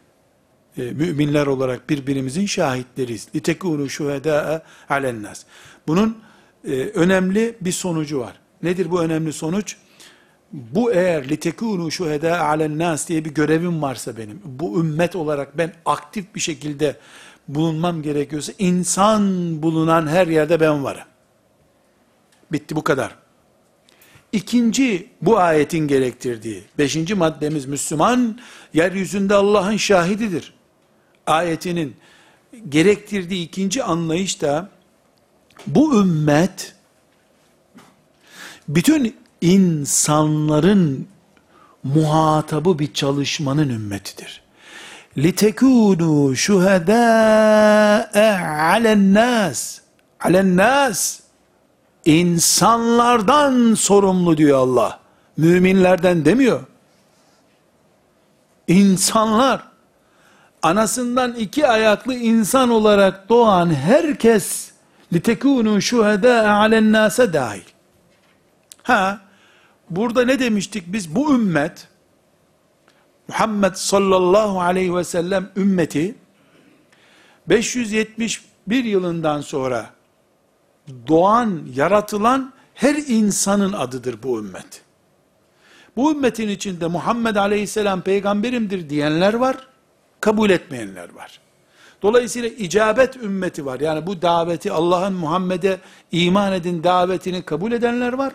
Speaker 1: e, müminler olarak birbirimizin şahitleriyiz. لِتَكُونُوا شُهَدَاءَ عَلَى النَّاسِ bunun e, önemli bir sonucu var. Nedir bu önemli sonuç? Bu eğer litekunu şuheda alen nas diye bir görevim varsa benim, bu ümmet olarak ben aktif bir şekilde bulunmam gerekiyorsa, insan bulunan her yerde ben varım. Bitti bu kadar. İkinci bu ayetin gerektirdiği, beşinci maddemiz Müslüman, yeryüzünde Allah'ın şahididir. Ayetinin gerektirdiği ikinci anlayış da, bu ümmet, bütün insanların muhatabı bir çalışmanın ümmetidir. لِتَكُونُوا شُهَدَاءَ عَلَى النَّاسِ عَلَى النَّاسِ İnsanlardan sorumlu diyor Allah. Müminlerden demiyor. İnsanlar, anasından iki ayaklı insan olarak doğan herkes, لِتَكُونُوا شُهَدَاءَ عَلَى النَّاسَ dahil. Ha, burada ne demiştik biz? Bu ümmet, Muhammed sallallahu aleyhi ve sellem ümmeti, 571 yılından sonra doğan, yaratılan her insanın adıdır bu ümmet. Bu ümmetin içinde Muhammed aleyhisselam peygamberimdir diyenler var, kabul etmeyenler var. Dolayısıyla icabet ümmeti var. Yani bu daveti Allah'ın Muhammed'e iman edin davetini kabul edenler var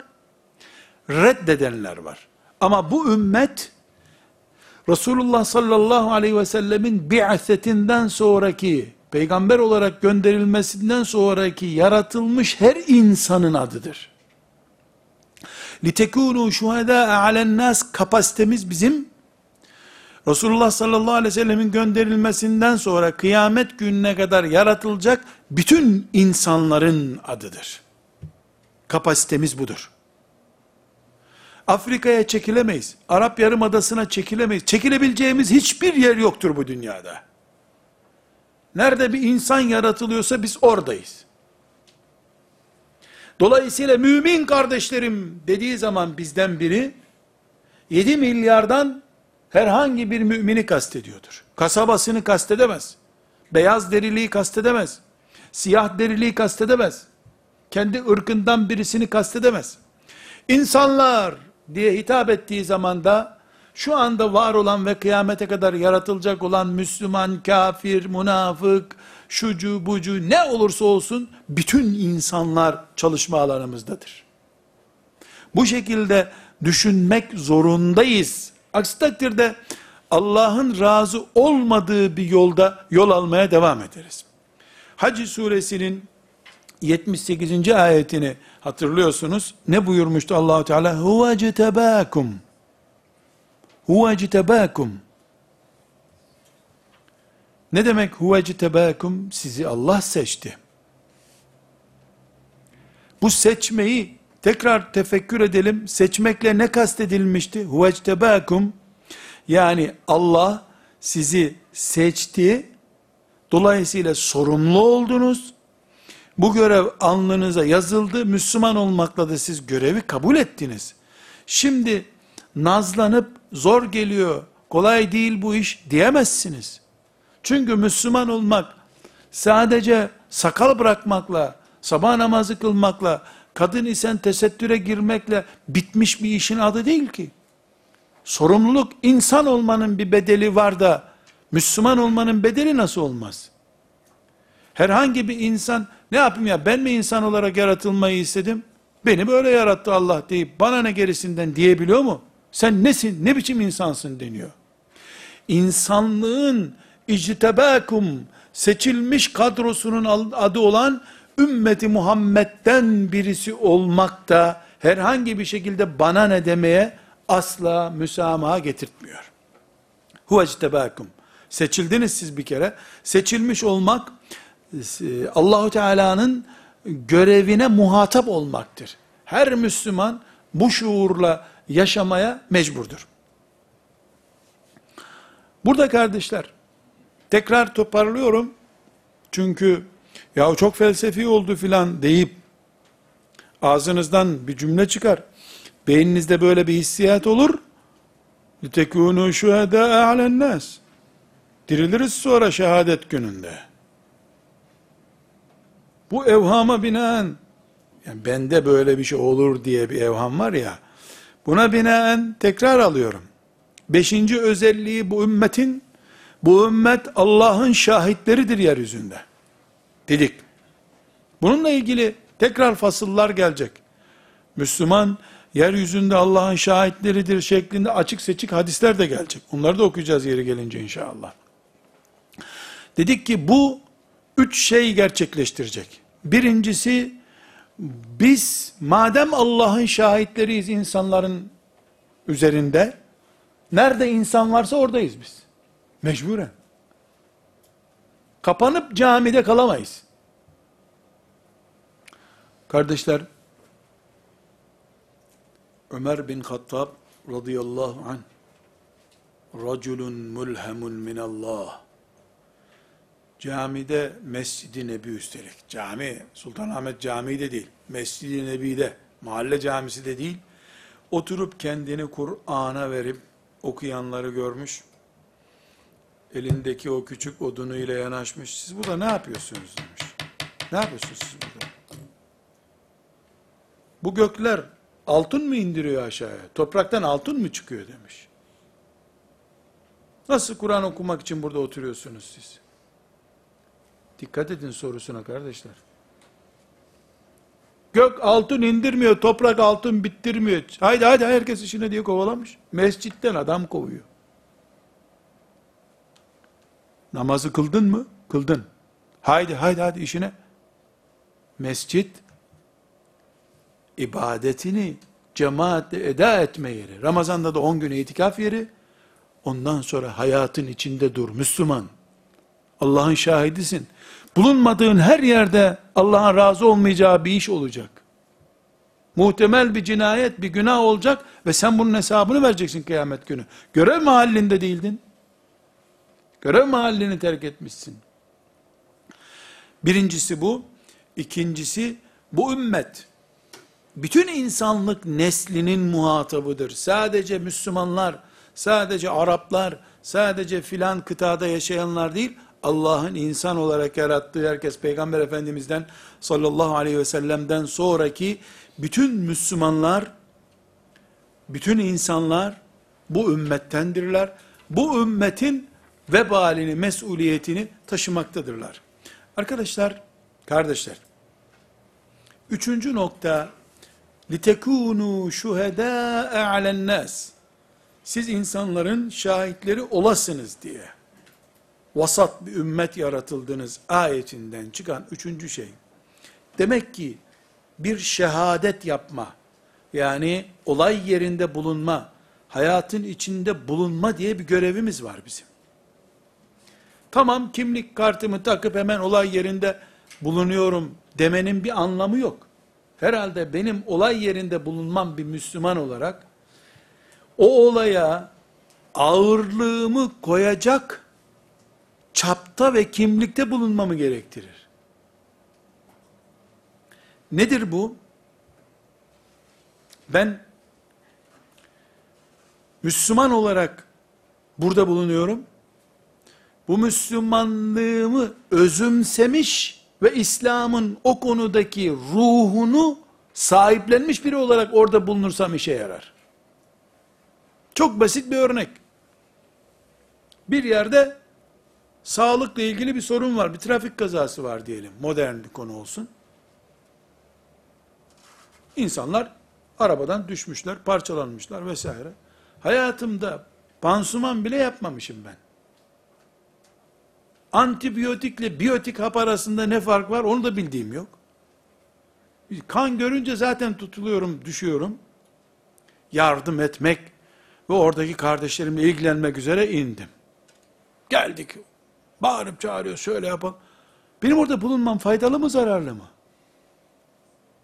Speaker 1: reddedenler var. Ama bu ümmet Resulullah sallallahu aleyhi ve sellemin bi'setinden sonraki peygamber olarak gönderilmesinden sonraki yaratılmış her insanın adıdır. Litekunu şuhada alen nas kapasitemiz bizim Resulullah sallallahu aleyhi ve sellemin gönderilmesinden sonra kıyamet gününe kadar yaratılacak bütün insanların adıdır. Kapasitemiz budur. Afrika'ya çekilemeyiz. Arap Yarımadası'na çekilemeyiz. Çekilebileceğimiz hiçbir yer yoktur bu dünyada. Nerede bir insan yaratılıyorsa biz oradayız. Dolayısıyla mümin kardeşlerim dediği zaman bizden biri 7 milyardan herhangi bir mümini kastediyordur. Kasabasını kastedemez. Beyaz deriliği kastedemez. Siyah deriliği kastedemez. Kendi ırkından birisini kastedemez. İnsanlar diye hitap ettiği zaman da şu anda var olan ve kıyamete kadar yaratılacak olan Müslüman, kafir, münafık, şucu, bucu ne olursa olsun bütün insanlar çalışma alanımızdadır. Bu şekilde düşünmek zorundayız. Aksi takdirde Allah'ın razı olmadığı bir yolda yol almaya devam ederiz. Hac suresinin 78. ayetini hatırlıyorsunuz. Ne buyurmuştu Allahu Teala? Huve citebakum. Huve citebakum. Ne demek huve citebakum? Sizi Allah seçti. Bu seçmeyi tekrar tefekkür edelim. Seçmekle ne kastedilmişti? Huve citebakum. Yani Allah sizi seçti. Dolayısıyla sorumlu oldunuz. Bu görev alnınıza yazıldı. Müslüman olmakla da siz görevi kabul ettiniz. Şimdi nazlanıp zor geliyor, kolay değil bu iş diyemezsiniz. Çünkü Müslüman olmak sadece sakal bırakmakla, sabah namazı kılmakla, kadın isen tesettüre girmekle bitmiş bir işin adı değil ki. Sorumluluk insan olmanın bir bedeli var da Müslüman olmanın bedeli nasıl olmaz? Herhangi bir insan ne yapayım ya ben mi insan olarak yaratılmayı istedim? Beni böyle yarattı Allah deyip bana ne gerisinden diyebiliyor mu? Sen nesin, ne biçim insansın deniyor. İnsanlığın ictebakum seçilmiş kadrosunun adı olan ümmeti Muhammed'den birisi olmak da herhangi bir şekilde bana ne demeye asla müsamaha getirtmiyor. Huve ictebakum. Seçildiniz siz bir kere. Seçilmiş olmak Allahu Teala'nın görevine muhatap olmaktır. Her Müslüman bu şuurla yaşamaya mecburdur. Burada kardeşler, tekrar toparlıyorum. Çünkü ya çok felsefi oldu filan deyip ağzınızdan bir cümle çıkar. Beyninizde böyle bir hissiyat olur. لِتَكُونُوا شُهَدَاءَ عَلَى النَّاسِ Diriliriz sonra şehadet gününde. Bu evhama binaen, yani bende böyle bir şey olur diye bir evham var ya, buna binaen tekrar alıyorum. Beşinci özelliği bu ümmetin, bu ümmet Allah'ın şahitleridir yeryüzünde. Dedik. Bununla ilgili tekrar fasıllar gelecek. Müslüman, yeryüzünde Allah'ın şahitleridir şeklinde açık seçik hadisler de gelecek. Onları da okuyacağız yeri gelince inşallah. Dedik ki bu üç şey gerçekleştirecek. Birincisi, biz madem Allah'ın şahitleriyiz insanların üzerinde, nerede insan varsa oradayız biz. Mecburen. Kapanıp camide kalamayız. Kardeşler, Ömer bin Hattab radıyallahu anh, raculun mulhemun minallah, camide Mescid-i Nebi üstelik, cami, Sultanahmet Camii de değil, Mescid-i Nebi'de, mahalle camisi de değil, oturup kendini Kur'an'a verip okuyanları görmüş, elindeki o küçük odunuyla yanaşmış, siz burada ne yapıyorsunuz demiş. Ne yapıyorsunuz siz burada? Bu gökler altın mı indiriyor aşağıya? Topraktan altın mı çıkıyor demiş. Nasıl Kur'an okumak için burada oturuyorsunuz siz? Dikkat edin sorusuna kardeşler. Gök altın indirmiyor, toprak altın bittirmiyor. Haydi haydi herkes işine diye kovalamış. Mescitten adam kovuyor. Namazı kıldın mı? Kıldın. Haydi haydi haydi işine. Mescit ibadetini cemaatle eda etme yeri. Ramazan'da da 10 gün itikaf yeri. Ondan sonra hayatın içinde dur Müslüman. Allah'ın şahidisin. Bulunmadığın her yerde Allah'ın razı olmayacağı bir iş olacak. Muhtemel bir cinayet, bir günah olacak ve sen bunun hesabını vereceksin kıyamet günü. Görev mahallinde değildin. Görev mahallini terk etmişsin. Birincisi bu. İkincisi bu ümmet bütün insanlık neslinin muhatabıdır. Sadece Müslümanlar, sadece Araplar, sadece filan kıtada yaşayanlar değil, Allah'ın insan olarak yarattığı herkes Peygamber Efendimiz'den sallallahu aleyhi ve sellem'den sonraki bütün Müslümanlar, bütün insanlar bu ümmettendirler. Bu ümmetin vebalini, mesuliyetini taşımaktadırlar. Arkadaşlar, kardeşler, üçüncü nokta, لِتَكُونُوا شُهَدَاءَ عَلَى النَّاسِ Siz insanların şahitleri olasınız diye. Vasat bir ümmet yaratıldınız ayetinden çıkan üçüncü şey. Demek ki bir şehadet yapma, yani olay yerinde bulunma, hayatın içinde bulunma diye bir görevimiz var bizim. Tamam kimlik kartımı takıp hemen olay yerinde bulunuyorum demenin bir anlamı yok. Herhalde benim olay yerinde bulunmam bir Müslüman olarak o olaya ağırlığımı koyacak çapta ve kimlikte bulunmamı gerektirir. Nedir bu? Ben Müslüman olarak burada bulunuyorum. Bu Müslümanlığımı özümsemiş ve İslam'ın o konudaki ruhunu sahiplenmiş biri olarak orada bulunursam işe yarar. Çok basit bir örnek. Bir yerde sağlıkla ilgili bir sorun var, bir trafik kazası var diyelim. Modern bir konu olsun. İnsanlar arabadan düşmüşler, parçalanmışlar vesaire. Hayatımda pansuman bile yapmamışım ben. Antibiyotikle biyotik hap arasında ne fark var onu da bildiğim yok. Kan görünce zaten tutuluyorum, düşüyorum. Yardım etmek ve oradaki kardeşlerimle ilgilenmek üzere indim. Geldik. Bağırıp çağırıyor, şöyle yapalım. Benim orada bulunmam faydalı mı, zararlı mı?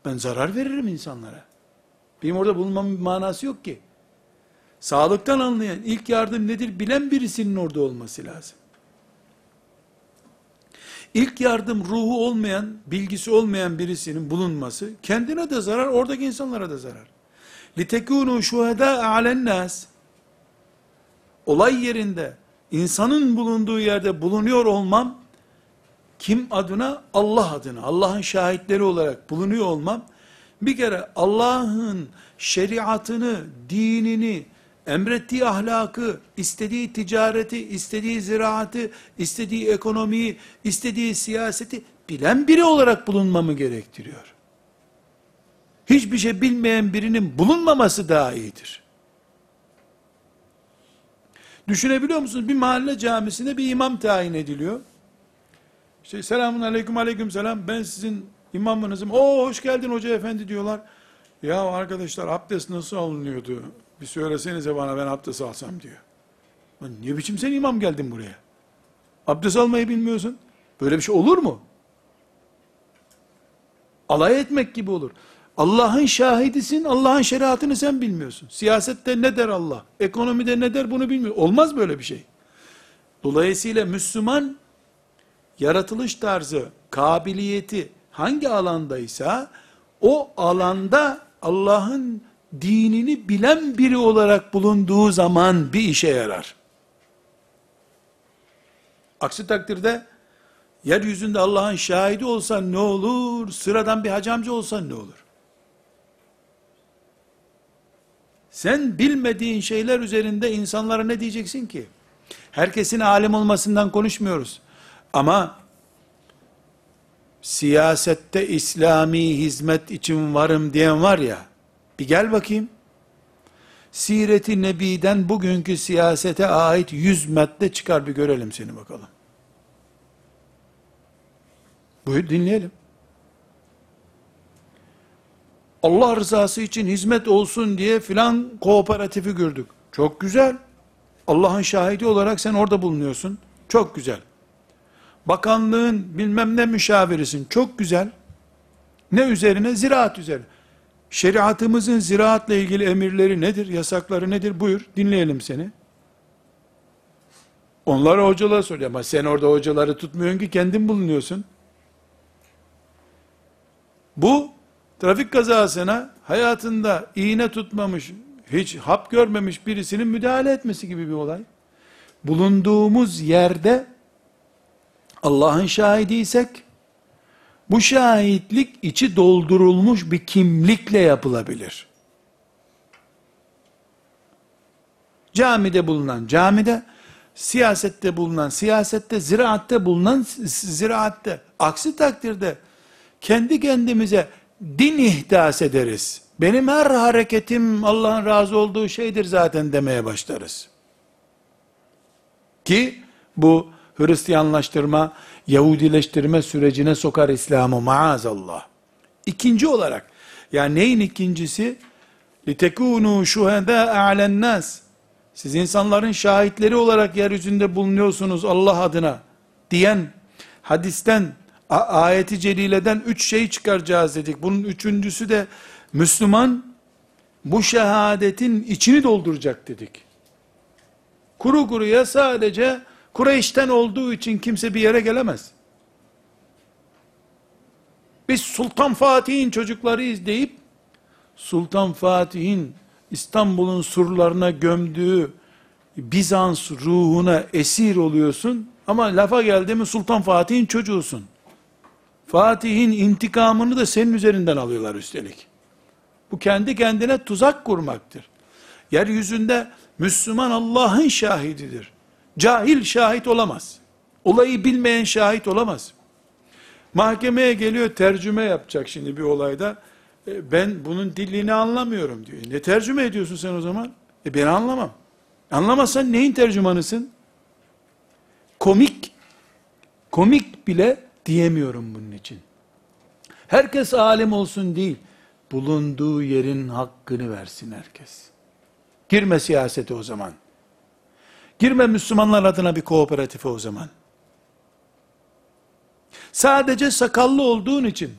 Speaker 1: Ben zarar veririm insanlara. Benim orada bulunmamın bir manası yok ki. Sağlıktan anlayan, ilk yardım nedir bilen birisinin orada olması lazım. İlk yardım ruhu olmayan, bilgisi olmayan birisinin bulunması, kendine de zarar, oradaki insanlara da zarar. لِتَكُونُوا شُهَدَاءَ عَلَى النَّاسِ Olay yerinde, insanın bulunduğu yerde bulunuyor olmam, kim adına? Allah adına, Allah'ın şahitleri olarak bulunuyor olmam, bir kere Allah'ın şeriatını, dinini, emrettiği ahlakı, istediği ticareti, istediği ziraatı, istediği ekonomiyi, istediği siyaseti bilen biri olarak bulunmamı gerektiriyor. Hiçbir şey bilmeyen birinin bulunmaması daha iyidir. Düşünebiliyor musunuz? Bir mahalle camisine bir imam tayin ediliyor. İşte selamun aleyküm aleyküm selam ben sizin imamınızım. Oo hoş geldin hoca efendi diyorlar. Ya arkadaşlar abdest nasıl alınıyordu? Bir söylesenize bana ben abdest alsam diyor. Lan niye biçim sen imam geldin buraya? Abdest almayı bilmiyorsun. Böyle bir şey olur mu? Alay etmek gibi olur. Allah'ın şahidisin, Allah'ın şeriatını sen bilmiyorsun. Siyasette ne der Allah? Ekonomide ne der bunu bilmiyor. Olmaz böyle bir şey. Dolayısıyla Müslüman, yaratılış tarzı, kabiliyeti hangi alandaysa, o alanda Allah'ın dinini bilen biri olarak bulunduğu zaman bir işe yarar. Aksi takdirde yeryüzünde Allah'ın şahidi olsan ne olur? Sıradan bir hacamcı olsan ne olur? Sen bilmediğin şeyler üzerinde insanlara ne diyeceksin ki? Herkesin alim olmasından konuşmuyoruz. Ama siyasette İslami hizmet için varım diyen var ya, bir gel bakayım. Siret-i Nebi'den bugünkü siyasete ait yüz madde çıkar bir görelim seni bakalım. Buyur dinleyelim. Allah rızası için hizmet olsun diye filan kooperatifi gördük. Çok güzel. Allah'ın şahidi olarak sen orada bulunuyorsun. Çok güzel. Bakanlığın bilmem ne müşavirisin. Çok güzel. Ne üzerine? Ziraat üzerine. Şeriatımızın ziraatla ilgili emirleri nedir? Yasakları nedir? Buyur. Dinleyelim seni. Onlara hocalar soruyor ama sen orada hocaları tutmuyorsun ki kendin bulunuyorsun. Bu trafik kazasına hayatında iğne tutmamış, hiç hap görmemiş birisinin müdahale etmesi gibi bir olay. Bulunduğumuz yerde Allah'ın şahidiysek bu şahitlik içi doldurulmuş bir kimlikle yapılabilir. Camide bulunan camide, siyasette bulunan siyasette, ziraatte bulunan ziraatte. Aksi takdirde kendi kendimize din ihdas ederiz. Benim her hareketim Allah'ın razı olduğu şeydir zaten demeye başlarız. Ki bu Hristiyanlaştırma, Yahudileştirme sürecine sokar İslam'ı maazallah. İkinci olarak, yani neyin ikincisi? لِتَكُونُوا شُهَدَاءَ عَلَى النَّاسِ Siz insanların şahitleri olarak yeryüzünde bulunuyorsunuz Allah adına diyen hadisten, a- ayeti celileden üç şey çıkaracağız dedik. Bunun üçüncüsü de Müslüman bu şehadetin içini dolduracak dedik. Kuru kuruya sadece Kureyş'ten olduğu için kimse bir yere gelemez. Biz Sultan Fatih'in çocuklarıyız deyip Sultan Fatih'in İstanbul'un surlarına gömdüğü Bizans ruhuna esir oluyorsun ama lafa geldi mi Sultan Fatih'in çocuğusun. Fatih'in intikamını da senin üzerinden alıyorlar üstelik. Bu kendi kendine tuzak kurmaktır. Yeryüzünde Müslüman Allah'ın şahididir. Cahil şahit olamaz. Olayı bilmeyen şahit olamaz. Mahkemeye geliyor tercüme yapacak şimdi bir olayda. E, ben bunun dilini anlamıyorum diyor. Ne tercüme ediyorsun sen o zaman? E ben anlamam. Anlamazsan neyin tercümanısın? Komik, komik bile diyemiyorum bunun için. Herkes alim olsun değil, bulunduğu yerin hakkını versin herkes. Girme siyasete o zaman. Girme Müslümanlar adına bir kooperatife o zaman. Sadece sakallı olduğun için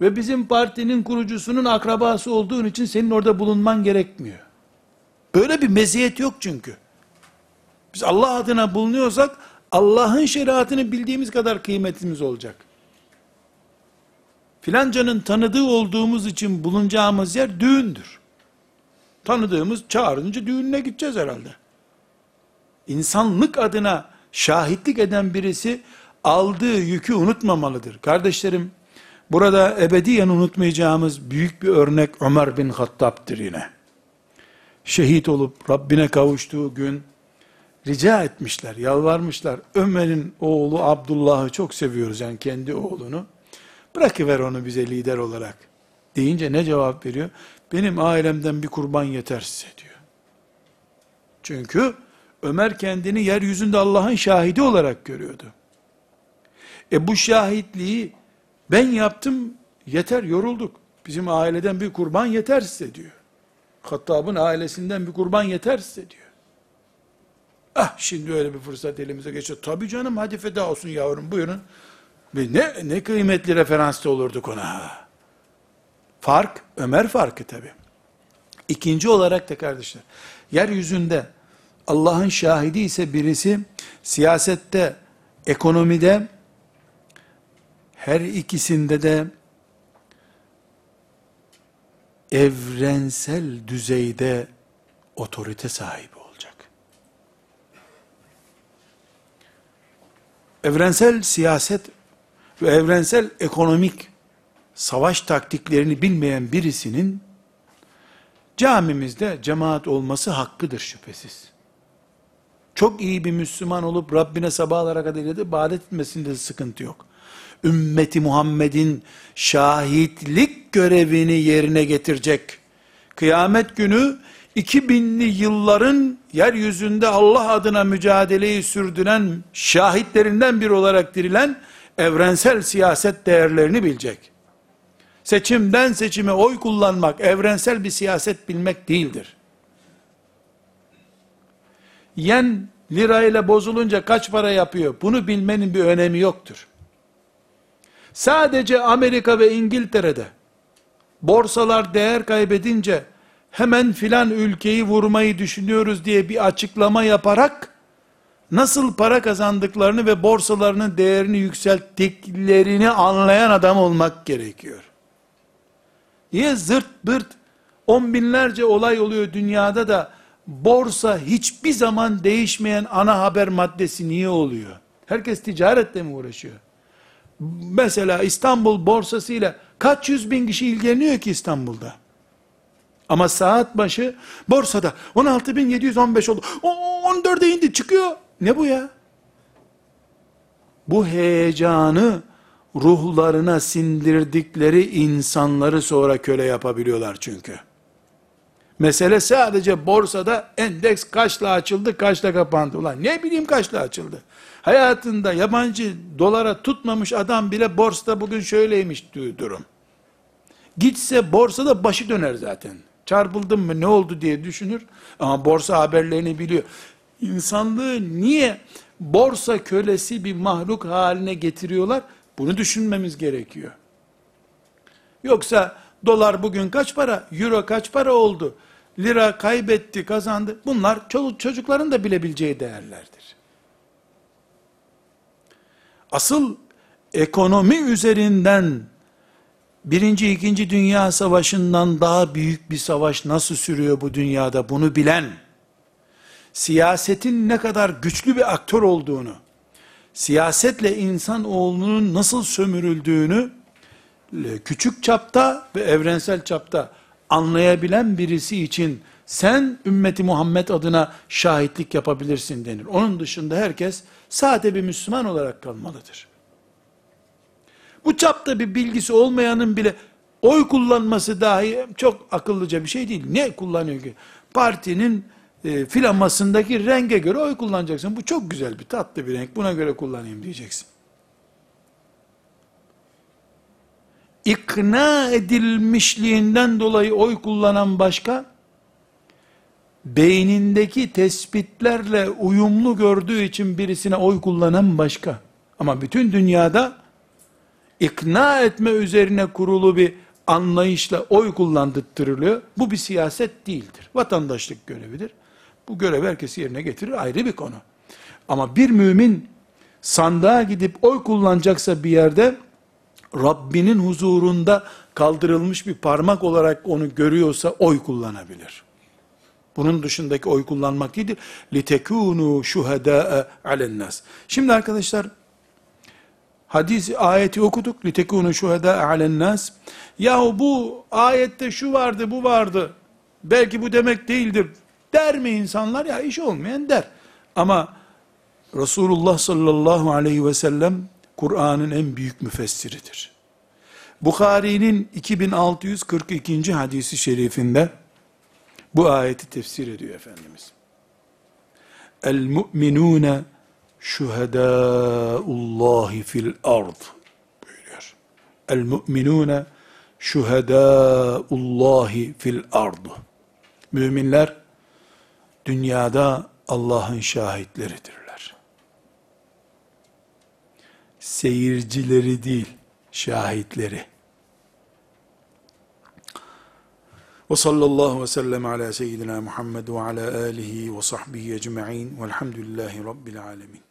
Speaker 1: ve bizim partinin kurucusunun akrabası olduğun için senin orada bulunman gerekmiyor. Böyle bir meziyet yok çünkü. Biz Allah adına bulunuyorsak Allah'ın şeriatını bildiğimiz kadar kıymetimiz olacak. Filancanın tanıdığı olduğumuz için bulunacağımız yer düğündür. Tanıdığımız çağırınca düğününe gideceğiz herhalde. İnsanlık adına şahitlik eden birisi aldığı yükü unutmamalıdır. Kardeşlerim, burada ebediyen unutmayacağımız büyük bir örnek Ömer bin Hattab'dır yine. Şehit olup Rabbine kavuştuğu gün rica etmişler, yalvarmışlar. Ömer'in oğlu Abdullah'ı çok seviyoruz yani kendi oğlunu. Bırakıver onu bize lider olarak. Deyince ne cevap veriyor? Benim ailemden bir kurban yeter size diyor. Çünkü Ömer kendini yeryüzünde Allah'ın şahidi olarak görüyordu. E bu şahitliği ben yaptım yeter yorulduk. Bizim aileden bir kurban yeter size diyor. Hattab'ın ailesinden bir kurban yeter size diyor. Ah şimdi öyle bir fırsat elimize geçiyor. Tabii canım hadi feda olsun yavrum buyurun. Ve ne, ne kıymetli referansta olurduk ona. Fark, Ömer farkı tabi. İkinci olarak da kardeşler, yeryüzünde Allah'ın şahidi ise birisi, siyasette, ekonomide, her ikisinde de evrensel düzeyde otorite sahibi olacak. Evrensel siyaset ve evrensel ekonomik savaş taktiklerini bilmeyen birisinin camimizde cemaat olması hakkıdır şüphesiz. Çok iyi bir Müslüman olup Rabbine sabahlara kadar ibadet etmesinde de sıkıntı yok. Ümmeti Muhammed'in şahitlik görevini yerine getirecek. Kıyamet günü 2000'li yılların yeryüzünde Allah adına mücadeleyi sürdüren şahitlerinden biri olarak dirilen evrensel siyaset değerlerini bilecek. Seçimden seçime oy kullanmak evrensel bir siyaset bilmek değildir. Yen lirayla bozulunca kaç para yapıyor? Bunu bilmenin bir önemi yoktur. Sadece Amerika ve İngiltere'de borsalar değer kaybedince hemen filan ülkeyi vurmayı düşünüyoruz diye bir açıklama yaparak nasıl para kazandıklarını ve borsalarının değerini yükselttiklerini anlayan adam olmak gerekiyor. Niye zırt pırt on binlerce olay oluyor dünyada da borsa hiçbir zaman değişmeyen ana haber maddesi niye oluyor? Herkes ticaretle mi uğraşıyor? Mesela İstanbul borsasıyla kaç yüz bin kişi ilgileniyor ki İstanbul'da? Ama saat başı borsada 16.715 oldu. O 14'e indi çıkıyor. Ne bu ya? Bu heyecanı ruhlarına sindirdikleri insanları sonra köle yapabiliyorlar çünkü. Mesele sadece borsada endeks kaçla açıldı, kaçla kapandı. Ulan ne bileyim kaçla açıldı. Hayatında yabancı dolara tutmamış adam bile borsada bugün şöyleymiş diyor durum. Gitse borsada başı döner zaten. Çarpıldım mı ne oldu diye düşünür. Ama borsa haberlerini biliyor. İnsanlığı niye borsa kölesi bir mahluk haline getiriyorlar? Bunu düşünmemiz gerekiyor. Yoksa dolar bugün kaç para? Euro kaç para oldu? Lira kaybetti, kazandı. Bunlar çocukların da bilebileceği değerlerdir. Asıl ekonomi üzerinden birinci, ikinci dünya savaşından daha büyük bir savaş nasıl sürüyor bu dünyada bunu bilen, siyasetin ne kadar güçlü bir aktör olduğunu, siyasetle insan oğlunun nasıl sömürüldüğünü, küçük çapta ve evrensel çapta anlayabilen birisi için sen ümmeti Muhammed adına şahitlik yapabilirsin denir. Onun dışında herkes sade bir Müslüman olarak kalmalıdır. Bu çapta bir bilgisi olmayanın bile oy kullanması dahi çok akıllıca bir şey değil. Ne kullanıyor ki? Partinin e, filamasındaki renge göre oy kullanacaksın. Bu çok güzel bir tatlı bir renk. Buna göre kullanayım diyeceksin. İkna edilmişliğinden dolayı oy kullanan başka, beynindeki tespitlerle uyumlu gördüğü için birisine oy kullanan başka. Ama bütün dünyada ikna etme üzerine kurulu bir anlayışla oy kullandırtırılıyor. Bu bir siyaset değildir. Vatandaşlık görevidir. Bu görev herkes yerine getirir ayrı bir konu. Ama bir mümin sandığa gidip oy kullanacaksa bir yerde Rabbinin huzurunda kaldırılmış bir parmak olarak onu görüyorsa oy kullanabilir. Bunun dışındaki oy kullanmak değildir. لِتَكُونُوا شُهَدَاءَ عَلَى النَّاسِ Şimdi arkadaşlar, hadis ayeti okuduk. لِتَكُونُوا شُهَدَاءَ عَلَى النَّاسِ Yahu bu ayette şu vardı, bu vardı. Belki bu demek değildir. Der mi insanlar? Ya iş olmayan der. Ama Resulullah sallallahu aleyhi ve sellem Kur'an'ın en büyük müfessiridir. Bukhari'nin 2642. hadisi şerifinde bu ayeti tefsir ediyor Efendimiz. El mu'minune şuhedâullahi fil ard buyuruyor. El mu'minune şuhedâullahi fil ard. Müminler dünyada Allah'ın şahitleridirler. Seyircileri değil, şahitleri. Ve sallallahu ve sellem ala seyyidina Muhammed ve ala alihi ve sahbihi ecma'in velhamdülillahi rabbil alemin.